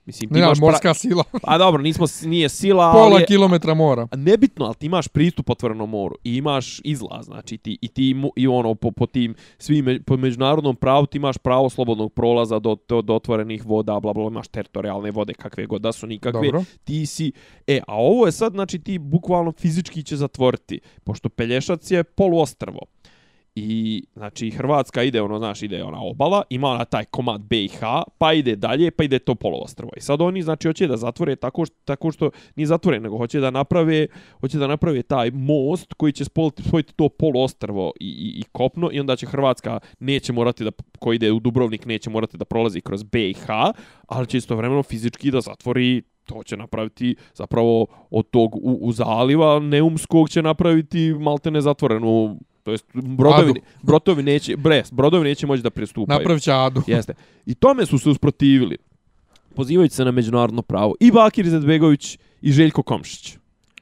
Mislim, ti ne, imaš... morska sila. Pra... A dobro, nismo, nije sila, Pola ali... je- kilometra mora. Nebitno, ali ti imaš pristup otvorenom moru i imaš izlaz, znači ti, i ti i ono po, po tim svim po međunarodnom pravu ti imaš pravo slobodnog prolaza do, do, do otvorenih voda, bla bla, imaš teritorijalne vode kakve god da su nikakve. Dobro. Ti si e, a ovo je sad znači ti bukvalno fizički će zatvoriti, pošto Pelješac je poluostrvo. I znači Hrvatska ide ono znaš ide ona obala, ima ona taj komad BiH, pa ide dalje, pa ide to poluostrvo. I sad oni znači hoće da zatvore tako što tako što nije zatvore, nego hoće da naprave hoće da naprave taj most koji će spojiti, spojiti to poluostrvo i, i, i kopno i onda će Hrvatska neće morati da ko ide u Dubrovnik neće morati da prolazi kroz BiH, ali će istovremeno fizički da zatvori to će napraviti zapravo od tog u, u zaliva Neumskog će napraviti maltene zatvorenu to jest brodovi, Adu. brodovi neće, bres, brodovi neće moći da pristupaju. Napravit će adu. Jeste. I tome su se usprotivili. Pozivajući se na međunarodno pravo. I Bakir Izetbegović i Željko Komšić.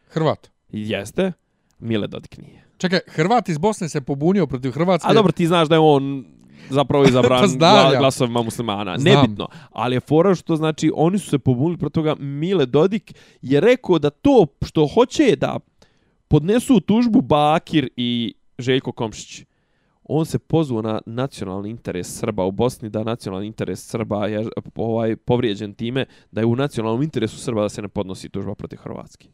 Hrvat. Jeste. Mile Dodik nije. Čekaj, Hrvat iz Bosne se pobunio protiv Hrvatske. A dobro, ti znaš da je on zapravo izabran Pa gla, glasovima muslimana. Znam. Nebitno. Ali je fora što znači oni su se pobunili protiv toga. Mile Dodik je rekao da to što hoće da podnesu tužbu Bakir i Željko Komšić. On se pozvao na nacionalni interes Srba u Bosni, da nacionalni interes Srba je ovaj povrijeđen time da je u nacionalnom interesu Srba da se ne podnosi tužba protiv Hrvatske.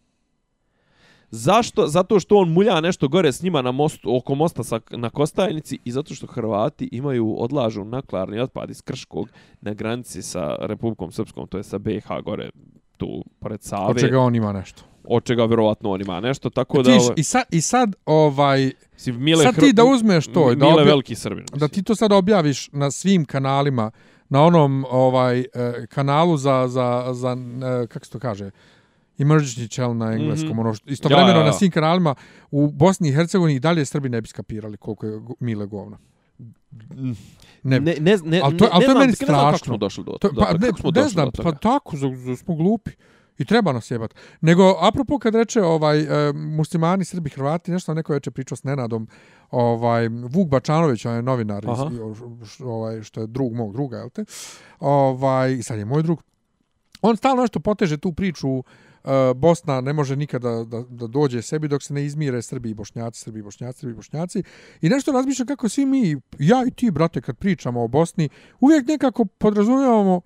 Zašto? Zato što on mulja nešto gore s njima na mostu, oko mosta sa, na Kostajnici i zato što Hrvati imaju odlažu naklarni otpad iz Krškog na granici sa Republikom Srpskom, to je sa BiH gore tu pored Save. Od čega on ima nešto. Od čega vjerovatno on ima nešto, tako da... Tiš, ovaj, i, sad, I sad, ovaj, si Mile sad Hr- ti da uzmeš to i da, Mile obja, veliki Srbin. da ti to sad objaviš na svim kanalima, na onom ovaj eh, kanalu za, za, za eh, kako se to kaže, emergency channel na engleskom, Mhm. ono što, istovremeno Ja, ja, ja. na svim kanalima u Bosni i Hercegovini i dalje Srbi ne bi skapirali koliko je mile govna. Ne, Ne, ne, ne, Ali to- ali to je ne znam, meni ne znam kako strašno. smo došli do, To, pa ne, Kako smo ne došli znam, do toga? pa tako, smo glupi. I treba nas jebat. Nego, apropo kad reče ovaj, e, muslimani, Srbi, Hrvati, nešto neko veče pričao s Nenadom, ovaj, Vuk Bačanović, on je novinar, iz, Aha. š- ovaj, što je drug mog druga, jel te? Ovaj, I sad je moj drug. On stalno nešto poteže tu priču Bosna ne može nikada da, da dođe sebi dok se ne izmire Srbi i Bošnjaci, Srbi i Bošnjaci, Srbi i Bošnjaci. I nešto razmišljam kako svi mi, ja i ti, brate, kad pričamo o Bosni, uvijek nekako podrazumijevamo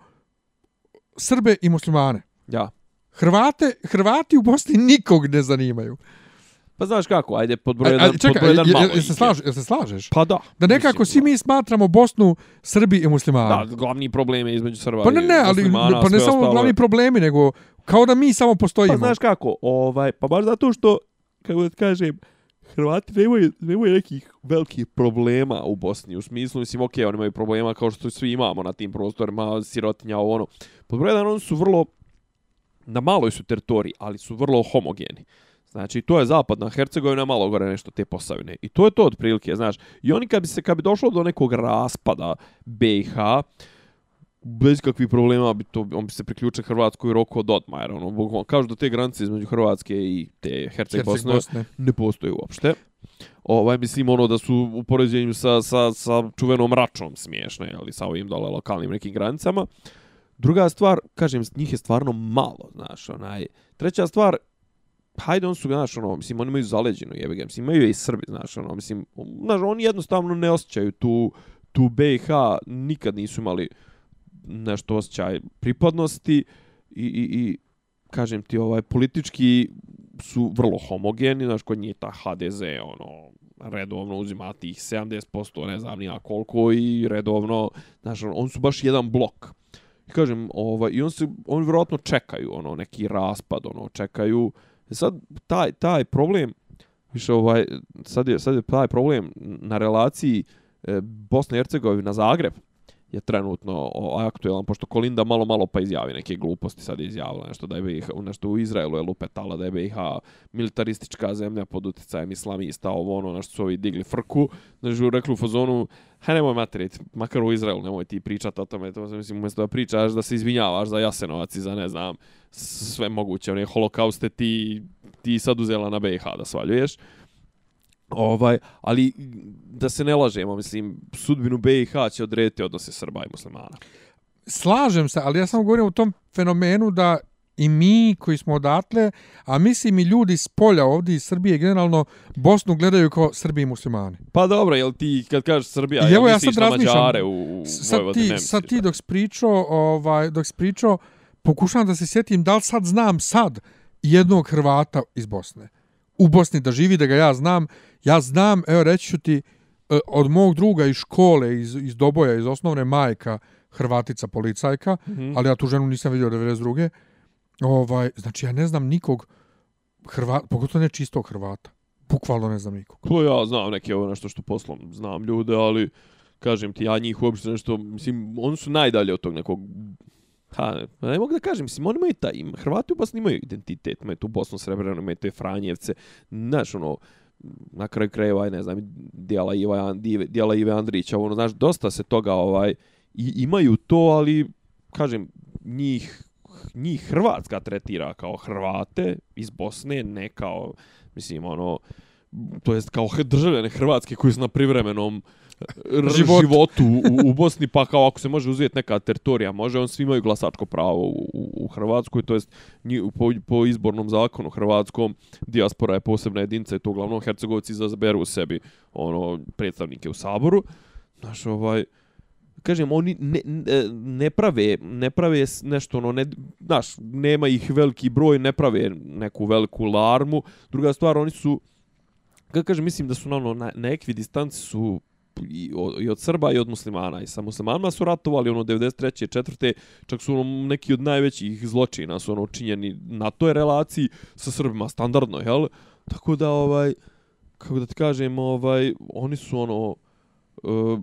Srbe i muslimane. Ja. Hrvate, Hrvati u Bosni nikog ne zanimaju. Pa znaš kako, ajde, pod broj A, jedan, a, čekaj, pod broj jedan jel, malo jel, se je. slažeš, jel se slažeš? Pa da. Da nekako Mislim, svi mi smatramo Bosnu Srbi i muslimani. Da, glavni problem je između Srba pa ne, i ne, ali muslimana, pa ne samo ostalo je- glavni problemi, nego kao da mi samo postojimo. Pa znaš kako, ovaj, pa baš zato što, kako da kažem, Hrvati nemaju, nemaju nekih velikih problema u Bosni, u smislu, mislim, ok, oni imaju problema kao što svi imamo na tim prostorima, sirotinja, ovo ono. Pod broj jedan, oni su vrlo, na maloj su teritoriji, ali su vrlo homogeni. Znači, to je zapadna Hercegovina, malo gore nešto te posavine. I to je to otprilike, znaš. I oni kad bi se, kad bi došlo do nekog raspada BiH, bez kakvih problema bi to on bi se priključio Hrvatskoj roku od odma jer ono bukvalno kažu da te granice između Hrvatske i te Herceg Herceg Bosne Bosne. ne postoje uopšte. Ovaj mislim ono da su u poređenju sa sa sa čuvenom račom smiješne, ali sa ovim dole lokalnim nekim granicama. Druga stvar, kažem, njih je stvarno malo, znaš, onaj. Treća stvar, Pa hajde, on su, znaš, ono, mislim, oni imaju zaleđenu, jebe ga, mislim, imaju je i Srbi, znaš, ono, mislim, znaš, oni jednostavno ne osjećaju tu, tu BiH, nikad nisu imali nešto osjećaj pripadnosti i, i, i kažem ti, ovaj, politički su vrlo homogeni, znaš, kod njih ta HDZ, ono, redovno uzima tih 70%, ne znam nija koliko, i redovno, znaš, on su baš jedan blok. I kažem, ovaj, i on se, oni vjerojatno čekaju, ono, neki raspad, ono, čekaju, E sad, taj, taj problem, više, ovaj, sad je, sad je taj problem na relaciji e, Bosne i Hercegovine Zagreb, je trenutno aktuelan, pošto Kolinda malo malo pa izjavi neke gluposti, sad je izjavila nešto da je BiH, nešto u Izraelu je lupetala da je BiH militaristička zemlja pod utjecajem islamista, ovo ono, nešto su ovi digli frku, znači u reklu fazonu, ha nemoj materit, makar u Izraelu nemoj ti pričati o tome, to mislim, umjesto da pričaš, da se izvinjavaš za Jasenovac i za ne znam, sve moguće, one holokauste ti, ti sad uzela na BiH da svaljuješ. Ovaj, ali da se ne lažemo, mislim, sudbinu BiH će odrediti odnose Srba i muslimana. Slažem se, ali ja samo govorim o tom fenomenu da i mi koji smo odatle, a mislim i ljudi s polja ovdje iz Srbije generalno Bosnu gledaju kao Srbi i muslimani. Pa dobro, jel ti kad kažeš Srbija, jel ja misliš na Mađare u, u sad ti, sad ti dok spričao, ovaj, dok spričao, pokušavam da se sjetim da li sad znam sad jednog Hrvata iz Bosne. U Bosni da živi, da ga ja znam, Ja znam, evo reći ću ti, e, od mog druga iz škole, iz, iz Doboja, iz osnovne majka, Hrvatica policajka, mm -hmm. ali ja tu ženu nisam vidio 92. Ovaj, znači, ja ne znam nikog Hrvata, pogotovo ne čistog Hrvata. Bukvalno ne znam nikog. To ja znam neke ovo nešto što poslom znam ljude, ali kažem ti, ja njih uopšte nešto, mislim, oni su najdalje od tog nekog Ha, ne mogu da kažem, mislim, oni imaju taj, Hrvati u Bosni imaju identitet, imaju tu Bosnu Srebrenu, imaju te Franjevce, znaš, ono, na kraju krajeva, ne znam, dijela Iva, dijela Ive Andrića, ono, znaš, dosta se toga, ovaj, i, imaju to, ali, kažem, njih, njih Hrvatska tretira kao Hrvate iz Bosne, ne kao, mislim, ono, to jest kao državljane Hrvatske koji su na privremenom, uh, životu u, u Bosni, pa kao ako se može uzeti neka teritorija, može, on svi imaju glasačko pravo u, u, u Hrvatskoj, to jest po, po izbornom zakonu hrvatskom, dijaspora je posebna jedinica i to uglavnom Hercegovci zaberu u sebi ono, predstavnike u Saboru. Znaš, ovaj, kažem, oni ne, ne, prave, ne prave nešto, ono, ne, znaš, nema ih veliki broj, ne prave neku veliku larmu. Druga stvar, oni su, kako kažem, mislim da su na, ono, na, na ekvidistanci su i, i od Srba i od muslimana. I sa muslimanima su ratovali ono 93. i 4. čak su ono neki od najvećih zločina su ono učinjeni na toj relaciji sa Srbima standardno, jel? Tako da ovaj kako da ti kažem, ovaj oni su ono uh,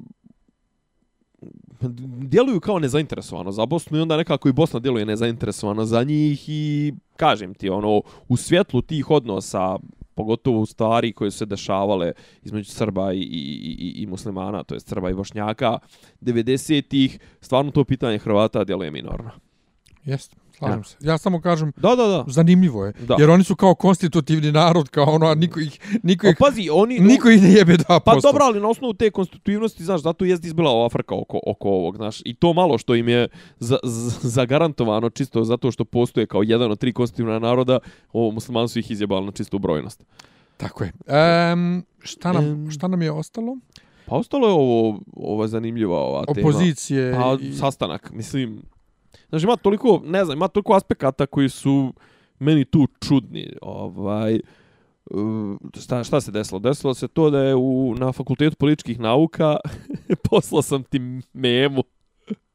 djeluju kao nezainteresovano za Bosnu i onda nekako i Bosna djeluje nezainteresovano za njih i kažem ti ono u svjetlu tih odnosa pogotovo u stvari koje su se dešavale između Srba i, i, i, i muslimana, to je Srba i Bošnjaka, 90-ih, stvarno to pitanje Hrvata djeluje minorno. Jeste. Slažem ja. se. Ja samo kažem, da, da, da. zanimljivo je. Da. Jer oni su kao konstitutivni narod, kao ono, a niko ih, niko ih, o, pazi, oni, niko ih ne jebe da Pa dobro, ali na osnovu te konstitutivnosti, znaš, zato je izbila ova Afrika oko, oko ovog, znaš, i to malo što im je za, za, zagarantovano čisto zato što postoje kao jedan od tri konstitutivna naroda, ovo musliman su ih izjebali na čistu brojnost. Tako je. Um, šta, nam, um, šta nam je ostalo? Pa ostalo je ovo, ovo zanimljiva ova tema. Opozicije. Pa, i... sastanak, mislim, Znači ima toliko, ne znam, ima toliko aspekata koji su meni tu čudni. Ovaj, šta, šta se desilo? Desilo se to da je u, na fakultetu političkih nauka poslao sam ti memu.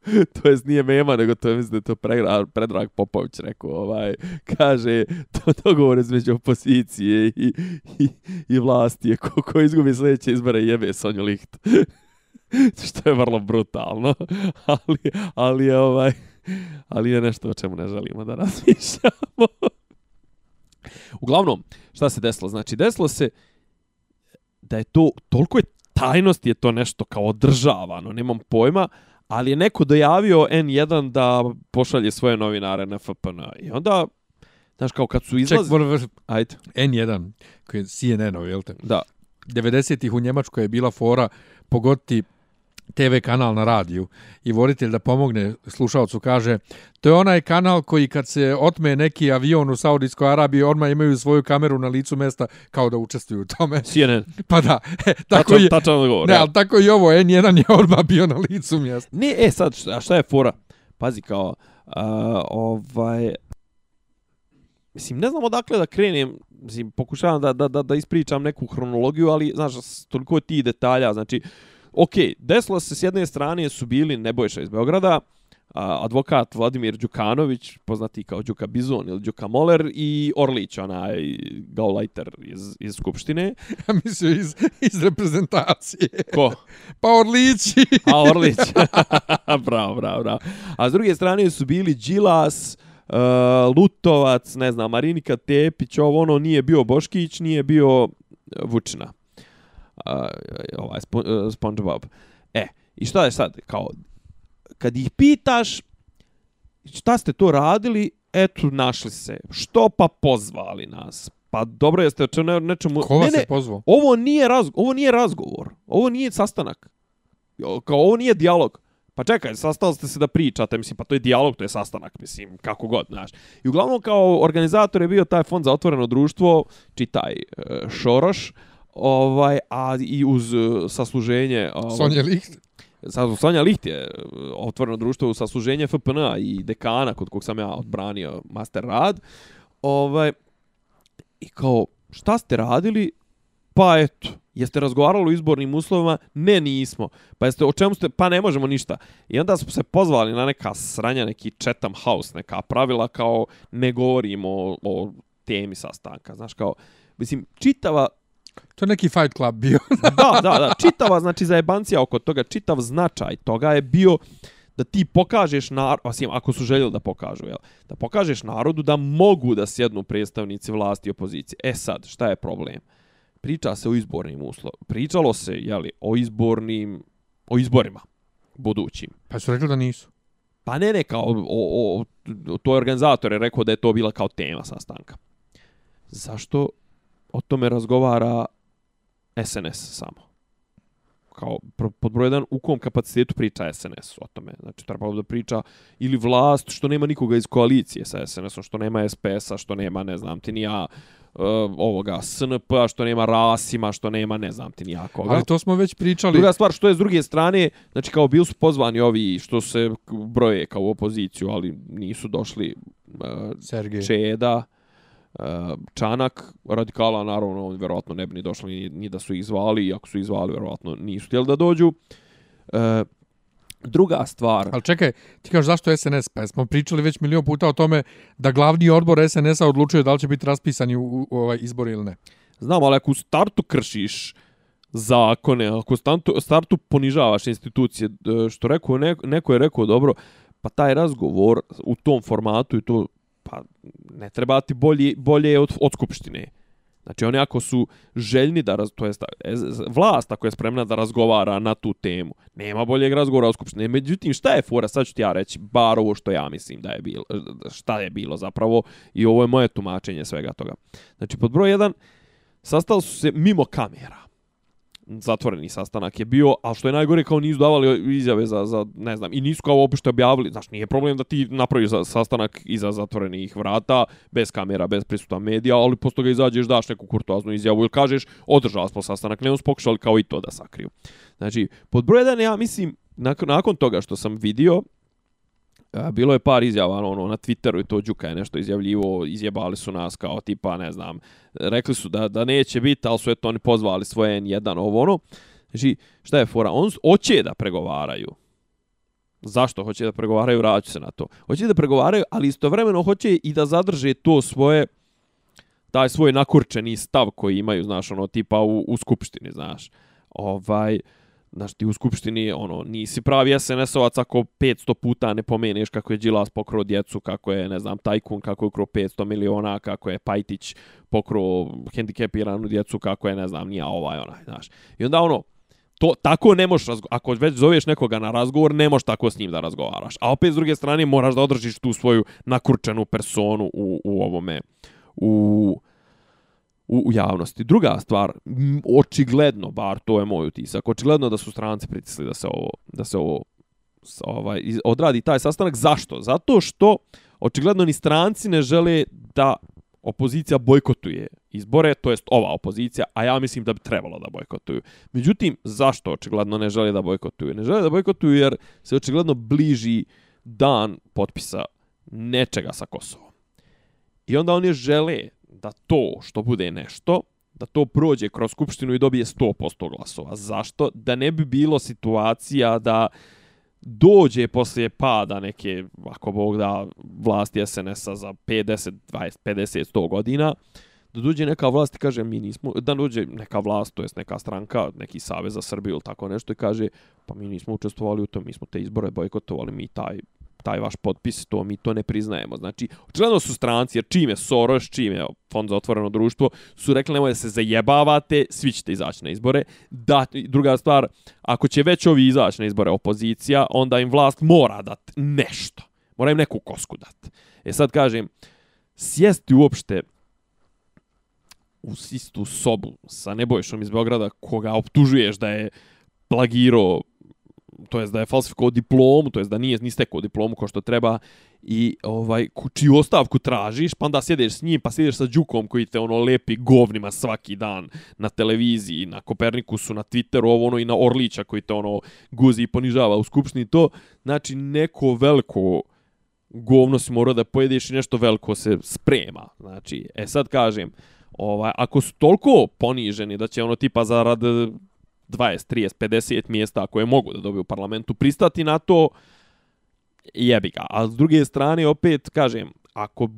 to jest nije mema, nego to je, mislim da je to pregra, Predrag Popović rekao, ovaj, kaže, to dogovor između opozicije i, i, i vlasti je ko, ko izgubi sljedeće izbore jebe Sonju Licht. Što je vrlo brutalno, ali, ali je ovaj, ali je nešto o čemu ne želimo da razmišljamo. Uglavnom, šta se desilo? Znači, desilo se da je to, toliko je tajnost je to nešto kao održavano, nemam pojma, ali je neko dojavio N1 da pošalje svoje novinare na FPN. I onda, znaš, kao kad su izlazi... Ček, moram Ajde. N1, koji je CNN-ov, jel te? Da. 90-ih u Njemačkoj je bila fora pogoditi TV kanal na radiju i voditelj da pomogne slušalcu kaže to je onaj kanal koji kad se otme neki avion u Saudijskoj Arabiji odmah imaju svoju kameru na licu mesta kao da učestvuju u tome. CNN. Pa da. E, tako tačan, je, tačan odgovor. Ne, ali tako i ovo, N1 je odmah bio na licu mjesta. Ne, e sad, šta, šta je fora? Pazi kao, uh, ovaj, Mislim, ne znam odakle da krenem, mislim, pokušavam da, da, da, da ispričam neku hronologiju, ali, znaš, toliko ti detalja, znači, ok, desilo se s jedne strane su bili Nebojša iz Beograda, advokat Vladimir Đukanović, poznati kao Đuka Bizon ili Đuka Moler, i Orlić, onaj gaulajter iz, iz Skupštine. Ja mislim iz, iz reprezentacije. Ko? Pa Orlić. A Orlić. bravo, bravo, bravo. A s druge strane su bili Đilas, uh, Lutovac, ne znam, Marinika Tepić, ovo ono nije bio Boškić, nije bio Vučina. Uh, ovaj, Spo, uh, Spongebob. E, i šta je sad? Kao, kad ih pitaš šta ste to radili, eto, našli se. Što pa pozvali nas? Pa dobro jeste o čemu nečemu... Ko vas ne, ne, pozvao? Ovo nije, razgo, ovo nije razgovor. Ovo nije sastanak. Kao ovo nije dijalog. Pa čekaj, sastali ste se da pričate, mislim, pa to je dijalog, to je sastanak, mislim, kako god, znaš. I uglavnom kao organizator je bio taj fond za otvoreno društvo, čitaj, e, Šoroš, ovaj, a i uz e, sasluženje... Ovaj, Sonja Licht. Sonja Licht je e, otvoreno društvo uz sasluženje FPN-a i dekana, kod kog sam ja odbranio master rad. Ovaj, I kao, šta ste radili? Pa eto, Jeste razgovarali o izbornim uslovima? Ne, nismo. Pa jeste, o čemu ste? Pa ne možemo ništa. I onda smo se pozvali na neka sranja, neki Chatham House, neka pravila kao ne govorimo o, o temi sastanka. Znaš, kao, mislim, čitava... To je neki fight club bio. da, da, da. Čitava, znači, za jebancija oko toga, čitav značaj toga je bio da ti pokažeš narod, osim ako su željeli da pokažu, jel? da pokažeš narodu da mogu da sjednu predstavnici vlasti i opozicije. E sad, šta je problem? priča se o izbornim uslovima. Pričalo se, je li, o izbornim, o izborima budućim. Pa su rekli da nisu. Pa ne, ne, kao, o, o, o, to je organizator je rekao da je to bila kao tema sastanka. Zašto o tome razgovara SNS samo? Kao, pod broj jedan, u kom kapacitetu priča SNS o tome? Znači, trebalo da priča ili vlast, što nema nikoga iz koalicije sa SNS-om, što nema SPS-a, što nema, ne znam, ti ni ja, uh, ovoga SNP, što nema Rasima, što nema ne znam ti nijakoga. Ali to smo već pričali. Druga stvar, što je s druge strane, znači kao bili su pozvani ovi što se broje kao u opoziciju, ali nisu došli uh, Sergej. Čeda, Čanak, radikala, naravno, oni verovatno ne bi ni došli ni, ni da su ih zvali, ako su ih zvali, verovatno nisu htjeli da dođu. Uh, Druga stvar... Ali čekaj, ti kažeš zašto SNS? Pa smo pričali već milion puta o tome da glavni odbor SNS-a odlučuje da li će biti raspisani u, u, u ovaj izbor ili ne. Znam, ali ako u startu kršiš zakone, ako u startu, startu ponižavaš institucije, što rekao, neko, neko je rekao dobro, pa taj razgovor u tom formatu i to, pa ne treba ti bolje, bolje od, od skupštine. Znači oni ako su željni da, raz, to jest e, vlast ako je spremna da razgovara na tu temu, nema boljeg razgovora u skupštini. Međutim, šta je fora, sad ću ti ja reći, bar ovo što ja mislim da je bilo, e, šta je bilo zapravo i ovo je moje tumačenje svega toga. Znači, pod broj 1 sastali su se mimo kamera zatvoreni sastanak je bio, a što je najgore kao nisu davali izjave za, za ne znam, i nisu kao opište objavili, znaš, nije problem da ti napraviš sastanak iza zatvorenih vrata, bez kamera, bez prisuta medija, ali posto ga izađeš, daš neku kurtoaznu izjavu ili kažeš, održali smo sastanak, ne pokušali kao i to da sakriju. Znači, pod broj 1 ja mislim, nakon, nakon toga što sam vidio, bilo je par izjava ono, na Twitteru i to Đuka je nešto izjavljivo, izjebali su nas kao tipa, ne znam, rekli su da, da neće biti, ali su eto oni pozvali svoje N1 ovo ono. Znači, šta je fora? On hoće da pregovaraju. Zašto hoće da pregovaraju? Vraću se na to. Hoće da pregovaraju, ali istovremeno hoće i da zadrže to svoje taj svoj nakurčeni stav koji imaju, znaš, ono, tipa u, u skupštini, znaš. Ovaj, uh, Znaš, ti u skupštini, ono, nisi pravi SNS-ovac ako 500 puta ne pomeneš kako je Đilas pokro djecu, kako je, ne znam, Tajkun, kako je ukro 500 miliona, kako je Pajtić pokro hendikepiranu djecu, kako je, ne znam, nija ovaj, onaj, znaš. I onda, ono, to, tako ne možeš, ako već zoveš nekoga na razgovor, ne možeš tako s njim da razgovaraš. A opet, s druge strane, moraš da održiš tu svoju nakurčenu personu u, u ovome, u u, u javnosti. Druga stvar, očigledno, bar to je moj utisak, očigledno da su stranci pritisli da se ovo, da se ovo ovaj, odradi taj sastanak. Zašto? Zato što očigledno ni stranci ne žele da opozicija bojkotuje izbore, to jest ova opozicija, a ja mislim da bi trebalo da bojkotuju. Međutim, zašto očigledno ne žele da bojkotuju? Ne žele da bojkotuju jer se očigledno bliži dan potpisa nečega sa Kosovom. I onda oni žele da to što bude nešto, da to prođe kroz skupštinu i dobije 100% glasova. Zašto? Da ne bi bilo situacija da dođe poslije pada neke, ako Bog da, vlasti SNS-a za 50, 20, 50, 100 godina, da dođe neka vlast i kaže mi nismo, da dođe neka vlast, to jest neka stranka, neki savez za Srbiju ili tako nešto i kaže pa mi nismo učestvovali u tom, mi smo te izbore bojkotovali, mi taj taj vaš potpis, to mi to ne priznajemo. Znači, očigledno su stranci, jer čime Soros, čime Fond za otvoreno društvo, su rekli nemoj da se zajebavate, svi ćete izaći na izbore. Da, druga stvar, ako će već ovi izaći na izbore opozicija, onda im vlast mora dat nešto. Mora im neku kosku dat. E sad kažem, sjesti uopšte u istu sobu sa Nebojšom iz Beograda, koga optužuješ da je plagirao to jest da je falsifikovao diplomu, to jest da nije ni stekao diplomu kao što treba i ovaj ku- čiju ostavku tražiš, pa onda sjedeš s njim, pa sjedeš sa Đukom koji te ono lepi govnima svaki dan na televiziji, na Kopernikusu, na Twitteru, ovo ono i na Orlića koji te ono guzi i ponižava u skupštini to, znači neko veliko govno si morao da pojedeš i nešto veliko se sprema. Znači, e sad kažem, ovaj, ako su toliko poniženi da će ono tipa zarad 20, 30, 50 mjesta koje mogu da dobiju u parlamentu pristati na to, jebi ga. A s druge strane, opet, kažem, ako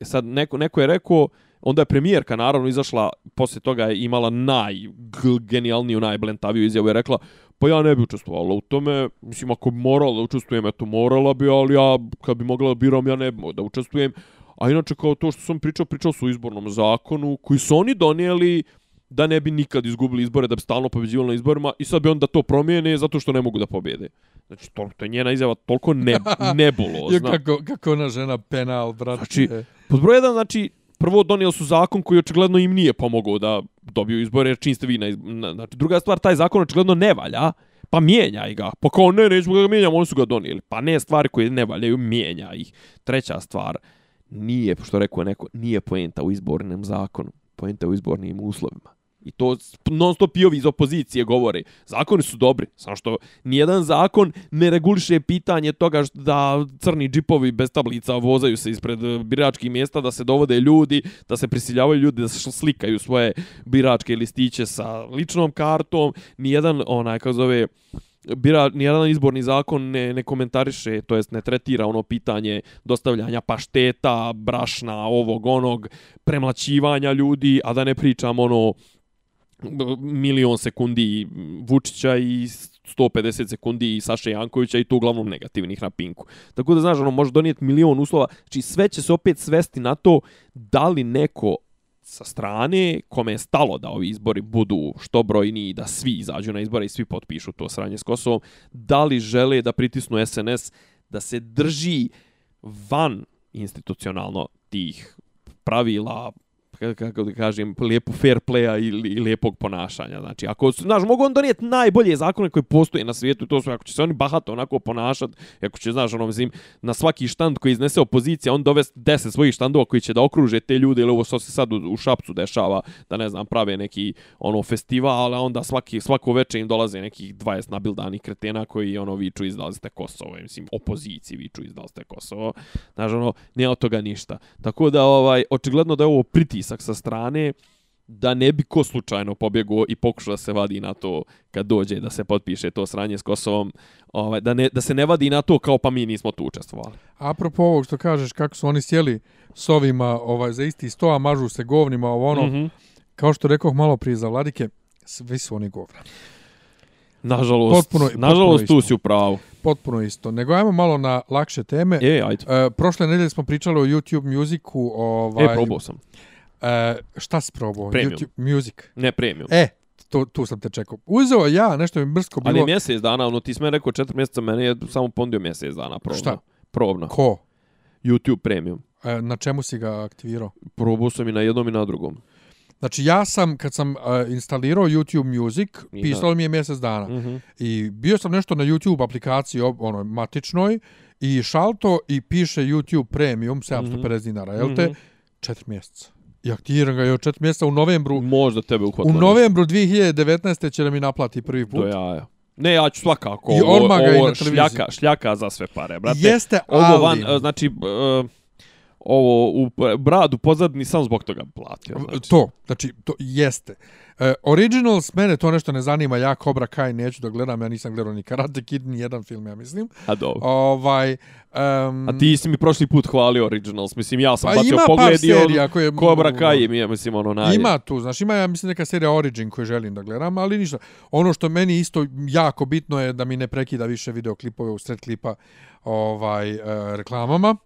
e, sad neko, neko je rekao, onda je premijerka naravno izašla, poslije toga je imala najgenijalniju, najblentaviju izjavu, je rekla, pa ja ne bi učestvovala u tome, mislim, ako bi morala da učestvujem, eto, morala bi, ali ja, kad bi mogla da biram, ja ne bi da učestvujem. A inače, kao to što sam pričao, pričao su o izbornom zakonu, koji su oni donijeli da ne bi nikad izgubili izbore, da bi stalno pobeđivali na izborima i sad bi onda to promijene zato što ne mogu da pobjede. Znači, to, to je njena izjava toliko ne, Jo, nebulozna. kako, kako ona žena penal, brate. Znači, Pod broj jedan, znači, prvo donijeli su zakon koji očigledno im nije pomogao da dobiju izbore, jer čim ste vi na, iz- na Znači, druga stvar, taj zakon očigledno ne valja, pa mijenjaj ga. Pa kao, ne, nećemo ga mijenjamo, oni su ga donijeli. Pa ne, stvari koje ne valjaju, mijenja ih. Treća stvar, nije, što rekao neko, nije poenta u izbornom zakonu, poenta u izbornim uslovima. I to non stop i ovi iz opozicije govore. Zakoni su dobri, samo što nijedan zakon ne reguliše pitanje toga što da crni džipovi bez tablica vozaju se ispred e, biračkih mjesta, da se dovode ljudi, da se prisiljavaju ljudi da se slikaju svoje biračke listiće sa ličnom kartom. Nijedan, onaj, kako zove, bira, nijedan izborni zakon ne, ne komentariše, to jest ne tretira ono pitanje dostavljanja pašteta, brašna, ovog, onog, premlaćivanja ljudi, a da ne pričam ono milion sekundi Vučića i 150 sekundi Saše Jankovića i to uglavnom negativnih na Pinku. Tako da, znaš, ono, može donijeti milion uslova. Znači, sve će se opet svesti na to da li neko sa strane kome je stalo da ovi izbori budu što brojni i da svi izađu na izbore i svi potpišu to sranje s Kosovom, da li žele da pritisnu SNS da se drži van institucionalno tih pravila, kako da kažem, lijepo fair playa ili i lijepog ponašanja. Znači, ako, znaš, mogu on donijeti najbolje zakone koje postoje na svijetu, to su, ako će se oni bahato onako ponašat, ako će, znaš, ono, mislim, na svaki štand koji iznese opozicija, on dovest deset svojih štandova koji će da okruže te ljude, ili ovo što se sad u, u Šapcu dešava, da ne znam, prave neki, ono, festival, a onda svaki, svako večer im dolaze nekih 20 nabildanih kretena koji, ono, viču izdali ste Kosovo, mislim, opoziciji viču izdali ste Kosovo, znaš, ono, ne od toga ništa. Tako da, ovaj, očigledno da je ovo pritisak sa strane, da ne bi ko slučajno pobjegao i pokušao da se vadi na to kad dođe da se potpiše to sranje s Kosovom, ovaj, da, ne, da se ne vadi na to kao pa mi nismo tu učestvovali. Apropo ovog što kažeš, kako su oni sjeli s ovima ovaj, za isti sto, a mažu se govnima, ovo ono, mm. -hmm. kao što rekoh malo prije za Vladike, svi su oni govna. Nažalost, Potpuno- potpuno nažalost tu isto. si u pravu. Potpuno isto. Nego ajmo malo na lakše teme. E, ajde. E, prošle nedelje smo pričali o YouTube Musicu. Ovaj, E, probao sam. E, šta si probao? Premium. YouTube Music. Ne premium. E, tu, tu sam te čekao. Uzeo ja, nešto mi brsko bilo. Ali je mjesec dana, ono ti sme rekao četiri mjeseca, mene je samo pondio mjesec dana probno. Šta? Probno. Ko? YouTube premium. E, na čemu si ga aktivirao? Probao sam i na jednom i na drugom. Znači ja sam, kad sam uh, instalirao YouTube Music, I pisalo mi je mjesec dana. Mhm. I bio sam nešto na YouTube aplikaciji, ob- ono, matičnoj, i šalto i piše YouTube Premium, 750 dinara, jel te? Mhm. Četiri mjeseca. I aktiviram ga još četiri mjeseca u novembru. Možda tebe U uhvatilo. novembru 2019. će da mi naplati prvi put. Do jaja. Ne, ja ću svakako. I ovo, odmah ga i na televiziji. šljaka, šljaka za sve pare, brate. Jeste, Ovo ali... van, e, znači, e, ovo u p- bradu pozadni sam zbog toga platio. Znači. To, znači, to jeste. Uh, Originals, mene to nešto ne zanima, ja Cobra Kai neću da gledam, ja nisam gledao ni Karate Kid, ni jedan film, ja mislim. A dobro. Ovaj, um, A ti si mi prošli put hvalio Originals. Mislim, ja sam pa bacio pogled i on, koje... Cobra Kai mi je, mislim, ono naj... Ima tu, znaš, ima, ja mislim, neka serija Origin koju želim da gledam, ali ništa. Ono što meni isto jako bitno je da mi ne prekida više videoklipove u sred klipa ovaj, uh, reklamama.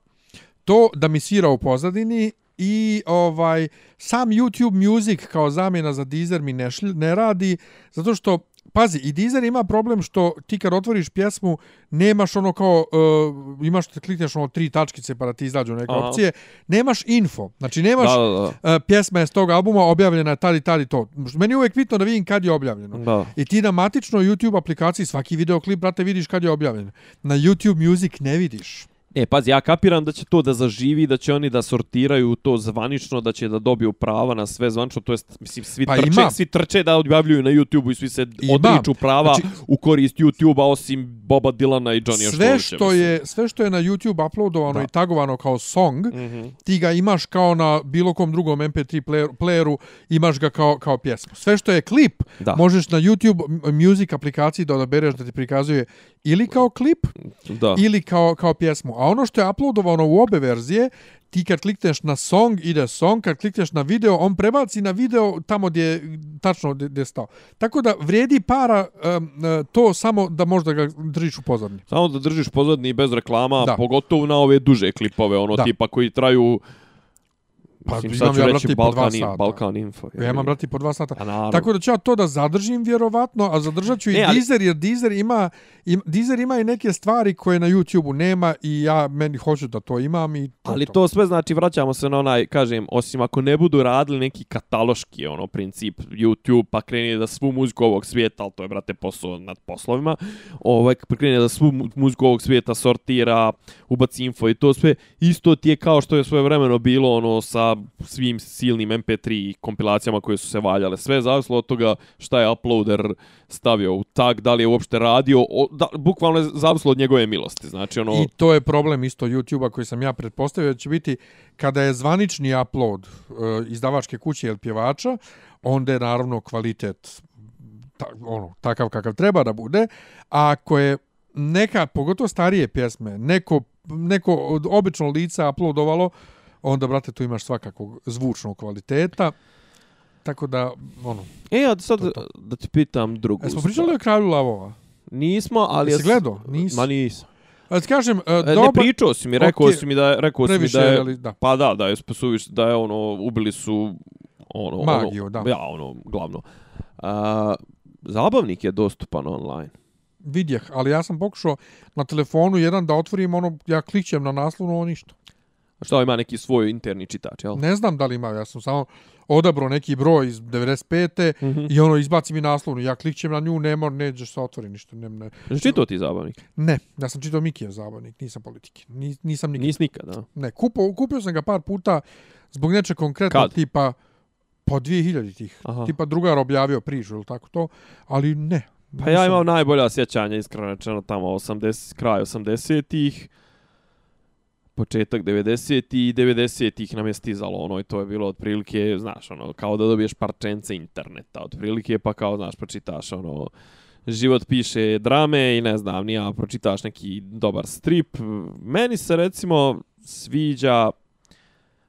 To da mi svira u pozadini i ovaj sam YouTube Music kao zamjena za Deezer mi ne, šl, ne radi zato što Pazi, i Deezer ima problem što ti kad otvoriš pjesmu, nemaš ono kao, uh, imaš klikneš ono tri tačkice pa da ti izađu neke Aha. opcije, nemaš info. Znači nemaš Da, da, da. uh, pjesma je s tog albuma objavljena tad i tad i to. Meni je uvijek bitno da vidim kad je objavljeno. Da. I ti na matičnoj YouTube aplikaciji svaki videoklip, brate, vidiš kad je objavljen. Na YouTube Music ne vidiš. E, pazi, ja kapiram da će to da zaživi, da će oni da sortiraju to zvanično, da će da dobiju prava na sve zvanično, to jest, mislim, svi, Pa trče, ima. svi trče da objavljuju na YouTube-u i svi se Ima. odriču prava Znači- u korist YouTube-a, osim Boba Dilana i Johnny Sve što je sve što je na YouTube uploadovano Da. i tagovano kao song, Mhm. ti ga imaš kao na bilo kom drugom MP3 player, playeru, imaš ga kao kao pjesmu. Sve što je klip, Da. možeš na YouTube Music aplikaciji da odabereš da ti prikazuje ili kao klip Da. ili kao kao pjesmu. A ono što je uploadovano u obe verzije, ti kad klikneš na song, ide song, kad klikneš na video, on prebaci na video tamo gdje je tačno gdje gdje je stao. Tako da vrijedi para um, to samo da možda ga držiš u pozadnji. Samo da držiš pozadni bez reklama, Da. pogotovo na ove duže klipove, ono Da. tipa koji traju Pa Mislim, sad ću ja, reći i Balkan. Balkan Info. Ja imam, brati, po dva sata. A. Tako da ću ja to da zadržim vjerovatno, a zadržat ću i Ne, ali- Deezer, jer Deezer ima, im, Deezer ima i neke stvari koje na YouTube-u nema i ja meni hoću da to imam i to, Ali to sve znači vraćamo se na onaj, kažem, osim ako ne budu radili neki kataloški ono princip YouTube pa krene da svu muziku ovog svijeta, ali to je brate posao nad poslovima, ovaj pa krene da svu mu- muziku ovog svijeta sortira, ubaci info i to sve, isto ti je kao što je svoje vremeno bilo ono sa svim silnim MP3 kompilacijama koje su se valjale. Sve je zavislo od toga šta je uploader stavio u tag, da li je uopšte radio, o, da, bukvalno je zavislo od njegove milosti. Znači ono... I to je problem isto YouTube-a koji sam ja pretpostavio da će biti kada je zvanični upload uh, izdavačke kuće ili pjevača, onda je naravno kvalitet ta, ono, takav kakav treba da bude, a ako je neka, pogotovo starije pjesme, neko, neko od obično lica uploadovalo, onda, brate, tu imaš svakakog zvučnog kvaliteta. Tako da, ono, E, a sad To, to. da ti pitam drugu jesmo pričali o kralju lavova? Nismo, ali... Jesi jes- gledao? Nisi. Ma nisam. A ti kažem, uh, E, dobar, ne pričao si mi, rekao Ok. si mi da je, rekao si mi previše, da je, ali da. pa da, da je spasuviš, da je ono, ubili su ono, Magiju, ono, da. Ja, ono, glavno. A, zabavnik je dostupan online. vidjeh, ali ja sam pokušao na telefonu jedan da otvorim ono, ja klikćem na naslovnu, ono ništa. Šta ima neki svoj interni čitač, jel? Ne znam da li ima, ja sam samo odabrao neki broj iz 95. Mm -hmm. i ono izbaci mi naslovnu, ja klikćem na nju, nema, neće se otvori ništa. Ne, ne, Čitao ti zabavnik? ne ja sam čitao Mikijev zabavnik, nisam politike. Nis, nisam nikad. Nis nikad, da. Ne, kupo, kupio sam ga par puta zbog nečeg konkretnog Kad? tipa po 2000 tih. Aha. Tipa drugar objavio priču ili tako to, ali ne. Pa ja nisam- imam najbolja sjećanja, iskreno rečeno, tamo 80, kraj 80-ih, početak 90-ih i 90-ih nam je stizalo ono i to je bilo otprilike, znaš, ono, kao da dobiješ parčence interneta, otprilike, pa kao, znaš, pročitaš, ono, život piše drame i ne znam, nija, pročitaš neki dobar strip. Meni se, recimo, sviđa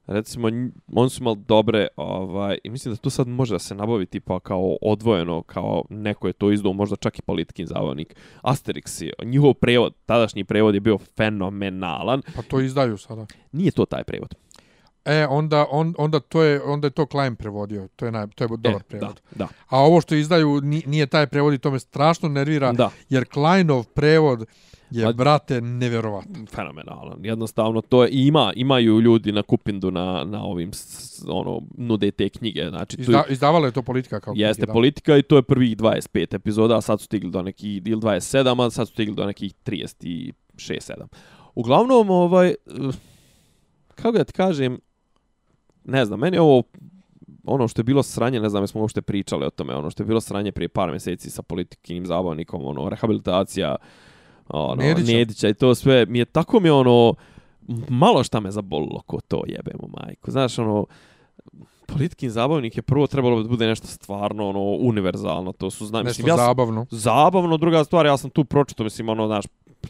recimo oni su imali dobre ovaj i mislim da to sad može da se nabavi tipa kao odvojeno kao neko je to izdao možda čak i politikin zabavnik Asterix je njihov prevod tadašnji prevod je bio fenomenalan Pa to izdaju sada. nije to taj prevod E, onda, on, onda, to je, onda je to Klein prevodio. To je, naj, to je dobar e, prevod. Da, da. A ovo što izdaju ni- nije taj prevod i to me strašno nervira. Da. Jer Kleinov prevod je, Ma- brate, nevjerovatan. fenomenalan. Jednostavno to je ima imaju ljudi na Kupindu na na ovim ono nude te knjige, znači tu Izda, izdavala je to politika kao jeste da. politika i to je prvih 25 epizoda, a sad su stigli do nekih ili 27, a sad su stigli do nekih 36 7. Uglavnom ovaj eh, kako da ti kažem ne znam, meni ovo ono što je bilo sranje, ne znam, jesmo uopšte pričali o tome, ono što je bilo sranje prije par mjeseci sa politikinim zabavnikom, ono, rehabilitacija, ono, Nedića. Nedića. i to sve, mi je tako mi ono, malo šta me zabolilo ko to jebemo majku. Znaš, ono, politikin zabavnik je prvo trebalo da bude nešto stvarno, ono, univerzalno, to su, znam, Nešto mislim, ja sam, zabavno. zabavno, druga stvar, ja sam tu pročito, mislim, ono, znaš,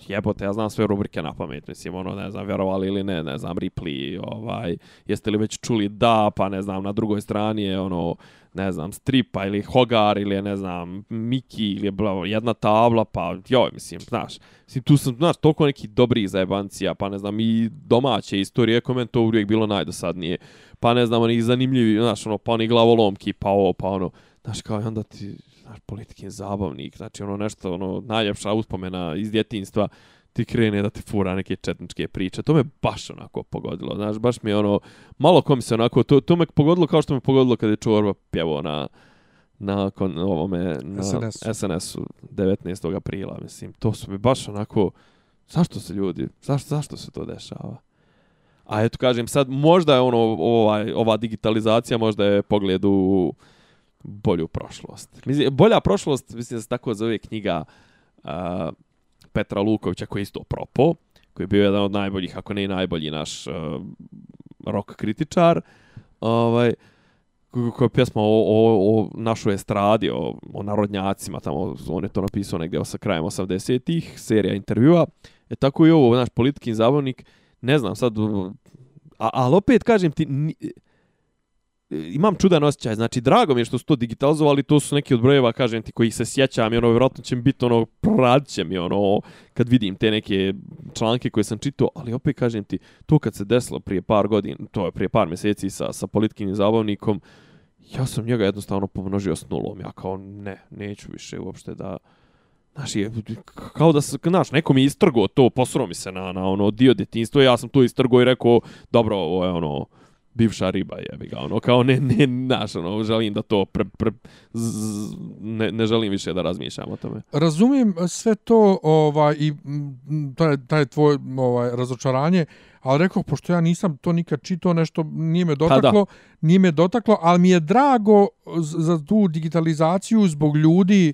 jebote, ja znam sve rubrike na pamet, mislim, ono, ne znam, vjerovali ili ne, ne znam, Ripley, ovaj, jeste li već čuli da, pa ne znam, na drugoj strani je, ono, ne znam, stripa ili hogar ili je, ne znam, Miki ili je bla, jedna tabla, pa joj, mislim, znaš, mislim, tu sam, znaš, toliko neki dobri zajebancija, pa ne znam, i domaće istorije, kome to uvijek bilo najdosadnije, pa ne znam, oni zanimljivi, znaš, ono, pa oni glavolomki, pa ovo, pa ono, znaš, kao i onda ti, znaš, politikin zabavnik, znači, ono, nešto, ono, najljepša uspomena iz djetinstva, ti krene da ti fura neke četničke priče. To me baš onako pogodilo, znaš, baš mi je ono, malo ko mi se onako, to, to me pogodilo kao što me pogodilo kada je Čorba pjevao na, na kon, ovome, na SNS-u. SNS-u 19. aprila, mislim, to su mi baš onako, zašto se ljudi, zašto, zašto se to dešava? A eto kažem, sad možda je ono, ovaj, ova digitalizacija možda je pogled u bolju prošlost. Mislim, bolja prošlost, mislim da se tako zove knjiga uh, Petra Lukovića koji je isto propo, koji je bio jedan od najboljih, ako ne i najbolji naš uh, rock kritičar, ovaj, koja je pjesma o, o, o našoj estradi, o, o narodnjacima, tamo on je to napisao negdje sa krajem 80-ih, serija intervjua. E tako i ovo, naš politikin zabavnik, ne znam sad, a, ali opet kažem ti, ni, E, imam čudan osjećaj, znači drago mi je što su to digitalizovali, to su neki od brojeva, kažem ti, kojih se sjećam i ono, vjerojatno će mi biti ono, prad će mi ono, kad vidim te neke članke koje sam čitao, ali opet kažem ti, to kad se desilo prije par godina, to je prije par mjeseci sa, sa politikim zabavnikom, ja sam njega jednostavno pomnožio s nulom, ja kao ne, neću više uopšte da, Znaš, je, kao da se, znaš, neko mi je istrgo to, posro mi se na, na ono dio djetinstva, ja sam to istrgo i rekao, dobro, ovo je ono, bivša riba jebi ga, ono, kao ne, ne, znaš, ono, želim da to, pre, pre, z, ne, ne želim više da razmišljam o tome. Razumijem sve to ovaj i taj taj tvoj ovaj razočaranje, ali rekao pošto ja nisam to nikad čitao nešto nije me dotaklo, nije me dotaklo, ali mi je drago za tu digitalizaciju zbog ljudi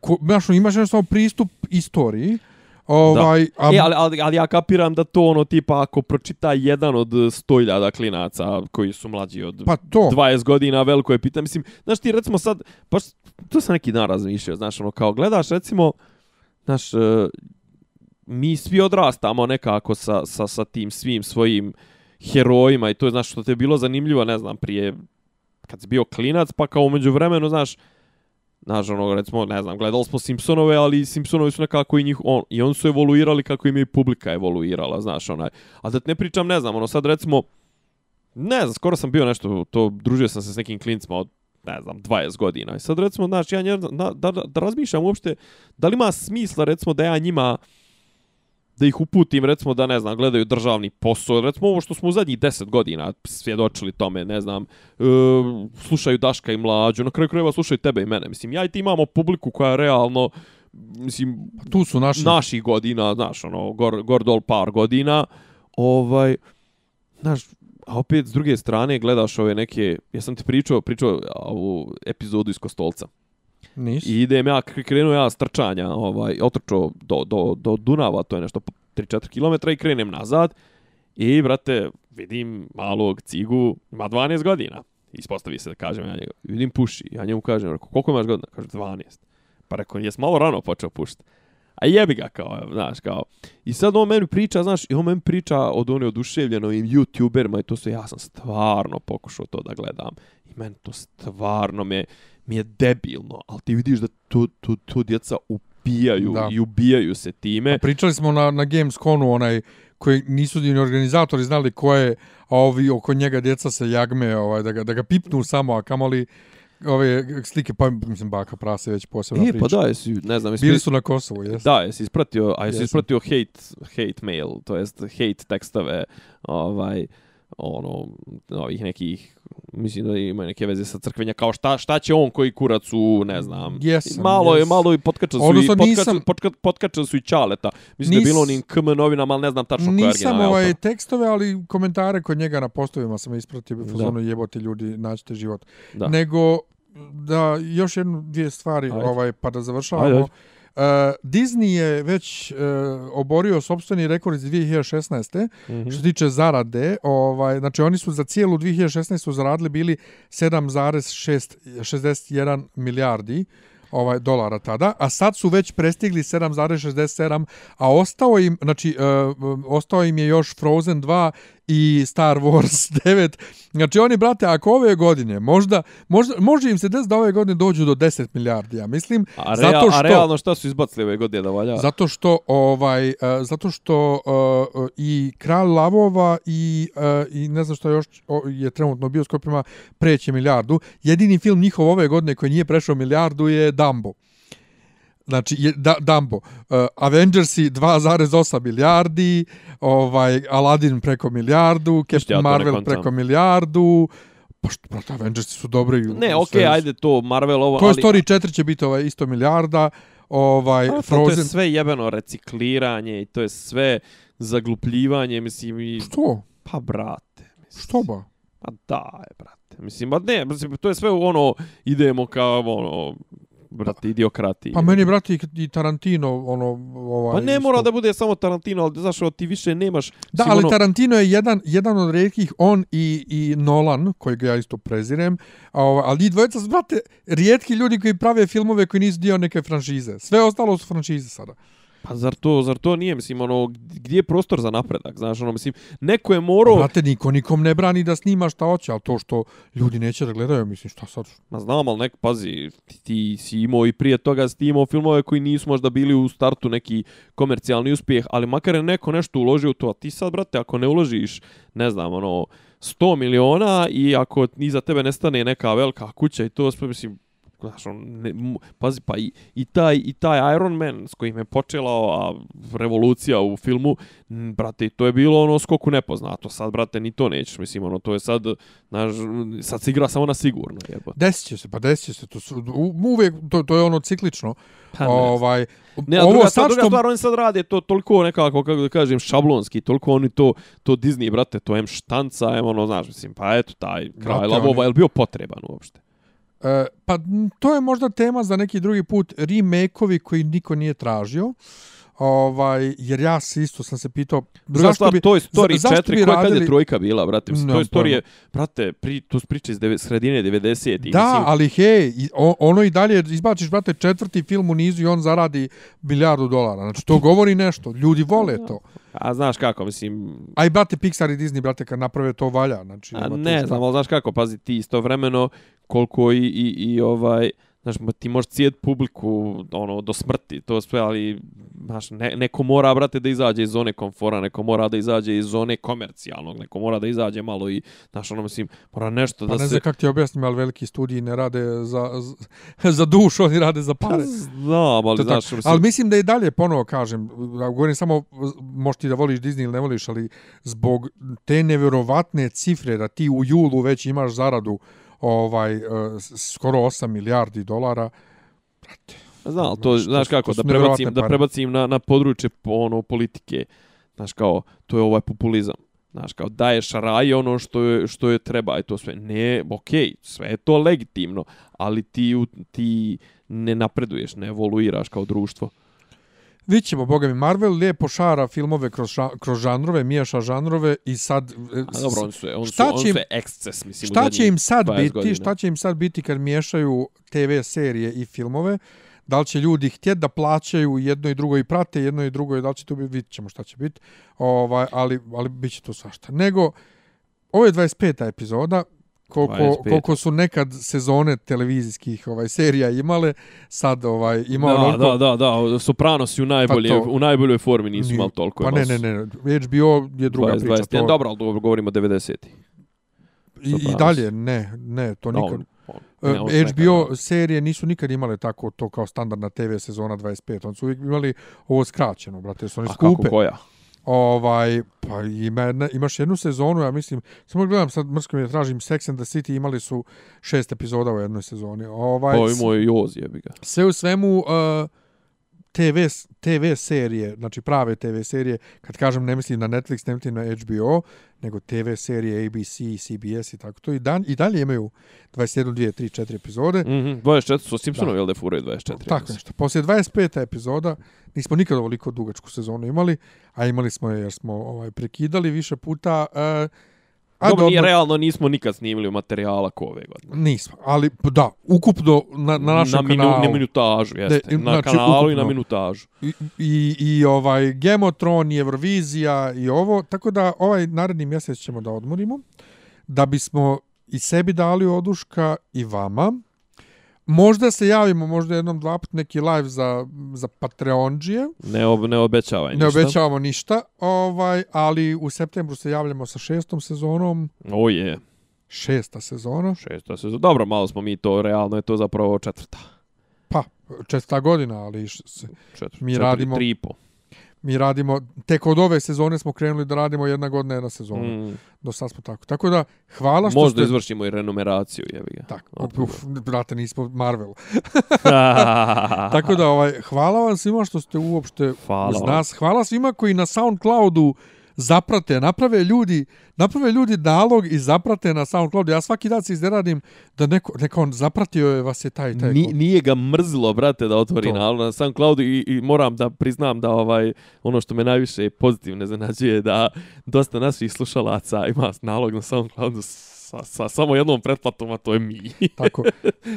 ko, znaš, imaš nešto pristup istoriji. Ovaj, a, E, ali, ali, ali ja kapiram da to ono tipa ako pročita jedan od stojiljada klinaca koji su mlađi od pa to. 20 godina, veliko je pitanje. Mislim, znaš ti recimo sad, baš to sam neki dan razmišljao, znaš, ono, kao gledaš recimo, znaš, e, mi svi odrastamo nekako sa, sa, sa tim svim svojim herojima i to je, znaš, što te je bilo zanimljivo, ne znam, prije, kad si bio klinac, pa kao umeđu vremenu, znaš, Znaš, ono, recimo, ne znam, gledali smo Simpsonove, ali Simpsonovi su nekako i njih, on, i oni su evoluirali kako im je publika evoluirala, znaš, onaj. A da ne pričam, ne znam, ono, sad recimo, ne znam, skoro sam bio nešto, to, družio sam se s nekim klincima od, ne znam, 20 godina. I sad recimo, znaš, ja njer, da, da, da razmišljam uopšte, da li ima smisla, recimo, da ja njima, da ih uputim, recimo, da, ne znam, gledaju državni posao, recimo ovo što smo u zadnjih 10 godina svjedočili tome, ne znam, e, slušaju Daška i Mlađu, na kraju krajeva slušaju tebe i mene. Mislim, ja i ti imamo publiku koja je realno, mislim, tu su naši naših godina, znaš, ono, gor, gor dol par godina, ovaj, znaš, a opet s druge strane gledaš ove neke, ja sam ti pričao, pričao ovu epizodu iz Kostolca. Nis. I idem ja, k- krenuo ja s trčanja, ovaj, otrčao do, do, do Dunava, to je nešto 3-4 km i krenem nazad. I, brate, vidim malog cigu, ima 12 godina. Ispostavi se da kažem ja njegu. Vidim puši, ja njemu kažem, rekao, koliko imaš godina? Kaže, 12. Pa rekao, jes malo rano počeo pušiti. A jebi ga kao, znaš, kao. I sad on meni priča, znaš, i on meni priča od one oduševljenovim youtuberima i to sve, ja sam stvarno pokušao to da gledam. I meni to stvarno me, mi je debilno, ali ti vidiš da tu, tu, tu djeca u ubijaju Da. i ubijaju se time. Pričali smo na, na Gamesconu onaj koji nisu ni organizatori znali ko je, a ovi oko njega djeca se jagme, ovaj, da, ga, da ga pipnu samo, a kamoli ove slike, pa mislim baka prase već posebna E, priča. pa da, jesi, ne znam, jesi, Bili su na Kosovu, jes? Da, jesi ispratio, a jesi Jesam. ispratio hate, hate mail, to jest hate tekstove, ovaj, ono, ovih nekih, mislim da ima neke veze sa crkvenja, kao šta, šta će on koji kurac u, ne znam, Jesam, malo je, jes. malo i potkačali su, Odnosno, i potkačali, nisam- su i Čaleta. Mislim da Nis- je bilo onim KM novinama, ali ne znam tačno ko je Nisam originalni ovaj autor. tekstove, ali komentare kod njega na postovima sam ispratio, bi fazonu jebote ljudi, naćete život. Da. Nego, da, još jednu, dvije stvari, Ajde. ovaj, pa da završavamo. Ajde, ajde. Uh, Disney je već uh, oborio sobstveni rekord iz 2016. Mhm. Što se tiče zarade, ovaj, znači oni su za cijelu 2016. zaradili bili 7,61 milijardi ovaj dolara tada, a sad su već prestigli 7,67, a ostao im, znači, uh, ostao im je još Frozen 2 i Star Wars 9. Znači oni, brate, ako ove godine, možda, možda može im se desiti da ove godine dođu do 10 milijardi, ja mislim, A, zato real, što... a realno šta su izbacili ove godine da valja? Zato što ovaj uh, zato što uh, i Kralj lavova i uh, i ne znam što još je trenutno u bioskopima preće milijardu. Jedini film njihov ove godine koji nije prešao milijardu je Dumbo. Znači, je, da, Dumbo. Uh, Avengersi 2,8 milijardi, ovaj, Aladdin preko milijardu, ja Captain ne Marvel preko milijardu. Pa što, brate, Avengersi su dobri. Ne, okej, Sve- ajde to, Marvel ovo, Toy ali... Story 4 će biti ovaj isto milijarda. Ovaj, A, pa To Frozen... je sve jebeno recikliranje i to je sve zaglupljivanje, mislim, i... Što? Pa, brate. Mislim, Što ba? Pa daj, brate. Mislim, ba ne, mislim, to je sve ono, idemo kao, ono, brate, idiokrati. Pa meni, brate, i- i Tarantino, ono, ovaj... Pa ne isto. mora da bude samo Tarantino, ali znaš, ono, ti više nemaš... Da, ali ono, Tarantino je jedan, jedan od redkih, on i, i Nolan, kojeg ja isto prezirem, a, ovaj, ali njih dvojica su, brate, rijetki ljudi koji prave filmove koji nisu dio neke franšize. Sve ostalo su franšize sada. Pa zar to, zar to nije, mislim, ono, gdje je prostor za napredak, znaš, ono, mislim, neko je morao... Brate, niko nikom ne brani da snima šta hoće, ali to što ljudi neće da gledaju, mislim, šta sad? Ma znam, ali nek, pazi, ti, ti si imao i prije toga si imao filmove koji nisu možda bili u startu neki komercijalni uspjeh, ali makar je neko nešto uložio u to, a ti sad, brate, ako ne uložiš, ne znam, ono, 100 miliona i ako iza tebe nestane neka velika kuća i to, mislim, znaš, on, ne, m- pazi, pa i, i, taj, i taj Iron Man s kojim je počela ova revolucija u filmu, m, brate, to je bilo ono skoku nepoznato, sad, brate, ni to nećeš, mislim, ono, to je sad, znaš, sad se igra samo na sigurno, jebote. Desit će se, pa desit će se. To su, u- uvijek, to, to je ono ciklično. Pa ne ovaj, Ne, a ovo druga, sad druga što... stvar, oni sad rade to toliko nekako, kako da kažem, šablonski, toliko oni to, to Disney, brate, to em štanca, em ono, znaš, mislim, pa eto, taj kraj lavova, je li bio potreban uopšte? E, pa to je možda tema za neki drugi put remake-ovi koji niko nije tražio. Ovaj, jer ja se isto sam se pitao Druga zašto stvar, bi, Toy Story za- zašto 4, bi koja kad radili- je trojka bila, brate? Mislim, Nemam Toy Story je, brate, pri, to su priče iz deve, sredine 90 Da, mislim, ali hej, ono i dalje izbaciš, brate, četvrti film u nizu i on zaradi milijardu dolara. Znači, to govori nešto. Ljudi vole to. A znaš kako, mislim, A i, brate, Pixar i Disney, brate, kad naprave to valja. Znači, a ne znam, ali znaš kako, pazi, ti istovremeno koliko i, i, i ovaj, znaš, ti možeš cijet publiku, ono, do smrti, to sve, ali, znaš, ne, neko mora, brate, da izađe iz zone komfora, neko mora da izađe iz zone komercijalnog, neko mora da izađe malo i, znaš, ono, mislim, mora nešto Pa da ne se... znam kako ti objasnim, ali veliki studiji ne rade za, za, dušu, oni rade za Pa pare. znam, ali, To je znaš, mislim, ali mislim da i dalje, ponovo kažem, ja govorim samo, možeš ti da voliš Disney ili ne voliš, ali zbog te nevjerovatne cifre da ti u julu već imaš zaradu ovaj, s- skoro 8 milijardi dolara, brate, Znam, ali to, Znaš, to znaš kako, to da prebacim, da prebacim na, na područje po, ono, politike, znaš kao, to je ovaj populizam. Znaš, kao daješ raj ono što je, što je treba i to sve. Ne, okej, sve je to legitimno, ali ti, ti ne napreduješ, ne evoluiraš kao društvo. Vidjet ćemo, boga mi, Marvel lijepo šara filmove kroz, ša- kroz žanrove, miješa žanrove i sad... e, A dobro, oni su, on su, Šta on će im- su eksces, mislim, Šta će im sad 20 biti, godina. šta će im sad biti kad miješaju TV serije i filmove? Da li će ljudi htjeti da plaćaju jedno i drugo i prate jedno i drugo i da li će to biti, vidjet ćemo šta će biti, ovaj, ali, ali bit će to svašta. Nego, ovo je 25. epizoda, koliko, 25. koliko su nekad sezone televizijskih ovaj serija imale, sad ovaj ima Da, onoliko- da, da, da, Sopranos u najbolje, Pa to- u najboljoj formi nisu Ni- imali toliko. Pa ne, ne, ne, HBO je druga 20, priča. 21, to, dobro, ali dobro, govorimo o 90. I, I dalje, ne, ne, to Da, nikad. on- on- ne, on E, su HBO nekad- serije nisu nikad imale tako to kao standardna TV sezona 25. Oni su uvijek imali ovo skraćeno, brate, su oni A kako skupe. koja? Ovaj, pa ima jedna, imaš jednu sezonu, ja mislim, samo gledam sad, mrsko mi je tražim, Sex and the City imali su šest epizoda u jednoj sezoni. Ovaj, Pa i moj Joz jebi ga. sve u svemu uh, TV, TV serije, znači prave TV serije, kad kažem ne mislim na Netflix, ne mislim na HBO, nego TV serije ABC, CBS i tako to. I, dan, i dalje imaju 21, 2, 3, 4 epizode. Mhm, 24 su Simpsonovi, jel da furaju 24? Tako nešto. Poslije 25. epizoda nismo nikad ovoliko dugačku sezonu imali, a imali smo je jer smo ovaj prekidali više puta. Uh, a Dobro, dobro, realno, nismo nikad snimili materijala ko ove godine. nismo, ali da, ukupno na, na našem na, minu, kanalu. na minutažu, jeste. De- na znači, kanalu i na ukupno. minutažu. i, i, i ovaj Gemotron i Eurovizija i ovo, tako da ovaj naredni mjesec ćemo da odmorimo, da bismo i sebi dali oduška i vama. Možda se javimo, možda jednom dva put neki live za, za Patreonđije. Ne, ob, ne obećavaj Ne ništa. obećavamo ništa, ovaj, ali u septembru se javljamo sa šestom sezonom. O je, Šesta sezona. šesta sezona. Dobro, malo smo mi to, realno je to zapravo četvrta. Pa, četvrta godina, ali se, Četvrta, Mi četiri, radimo- Tri i po. Mi radimo, tek od ove sezone smo krenuli da radimo jedna godina, jedna sezona. Mm. Do sad smo tako. Tako da, hvala što Možda ste... izvršimo i renumeraciju, jebi ga. Tako, uf, brate, nismo Marvel. Tako da, ovaj, hvala vam svima što ste uopšte Hvala uz vam. nas. Hvala svima koji na SoundCloudu zaprate, naprave ljudi, naprave ljudi nalog i zaprate na SoundCloudu. Ja svaki dan se izneradim da neko, neko on zapratio je vas je taj taj. Ni, nije ga mrzilo, brate, da otvori To. nalog na SoundCloudu i, i moram da priznam da ovaj ono što me najviše pozitivno iznenađuje je da dosta naših slušalaca ima nalog na SoundCloudu sa, sa samo jednom pretplatom, a to je mi. Tako.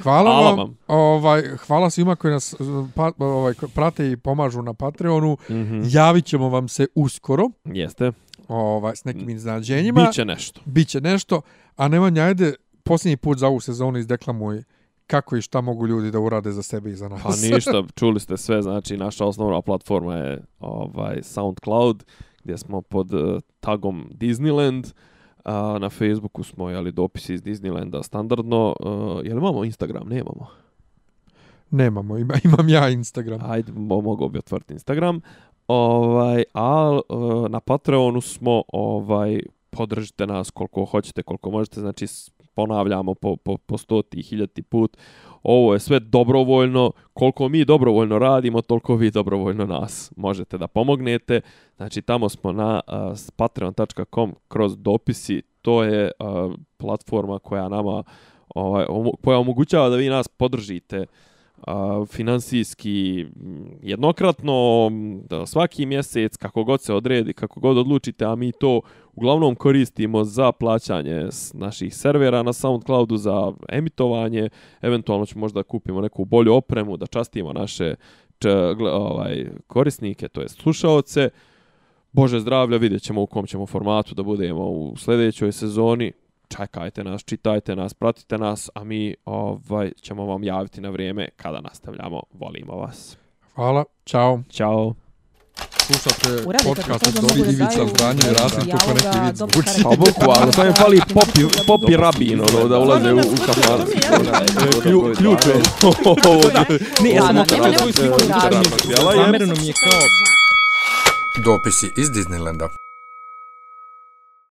Hvala, Hvala vam. vam. Ovaj, hvala svima koji nas pa, ovaj, prate i pomažu na Patreonu. Mhm. Javit ćemo vam se uskoro Jeste. ovaj, s nekim iznenađenjima. Biće nešto. Biće nešto. A Nemanja, ajde, posljednji put za ovu sezonu izdeklamuj kako i šta mogu ljudi da urade za sebe i za nas. Pa ništa, čuli ste sve, znači naša osnovna platforma je ovaj SoundCloud gdje smo pod uh, tagom Disneyland. A na Facebooku smo jeli dopisi iz Disneylanda standardno. Uh, jel imamo Instagram? Nemamo. Nemamo, ima, imam ja Instagram. Ajde, mo mogu bi otvoriti Instagram. Ovaj, a uh, na Patreonu smo ovaj podržite nas koliko hoćete, koliko možete, znači ponavljamo po, po, po stoti, hiljati put. Ovo je sve dobrovoljno, koliko mi dobrovoljno radimo, toliko vi dobrovoljno nas možete da pomognete. Znači tamo smo na uh, patreon.com kroz dopisi, to je uh, platforma koja nama ovaj, omo- koja omogućava da vi nas podržite a, finansijski jednokratno, da svaki mjesec, kako god se odredi, kako god odlučite, a mi to uglavnom koristimo za plaćanje naših servera na SoundCloudu, za emitovanje, eventualno ćemo možda kupimo neku bolju opremu, da častimo naše č, ovaj, korisnike, to je slušaoce. Bože zdravlja, vidjet ćemo u kom ćemo formatu da budemo u sljedećoj sezoni čekajte nas, čitajte nas, pratite nas, a mi ovaj ćemo vam javiti na vrijeme kada nastavljamo. Volimo vas. Hvala, čao. Ćao. Slušate podcast od mogu da Ivica daju Zdanje i Rasim, kako neki vid dobro zvuči. Pa bukvalno, samo je fali popi, popi rabin, ono, da ulaze u, u kafan. Klju- ključ je. Ne, ja sam Nema- okrenut, nema- nema svoj Instagram radnik. materijala, jer- Zamereno mi je kao Dopisi iz Disneylanda.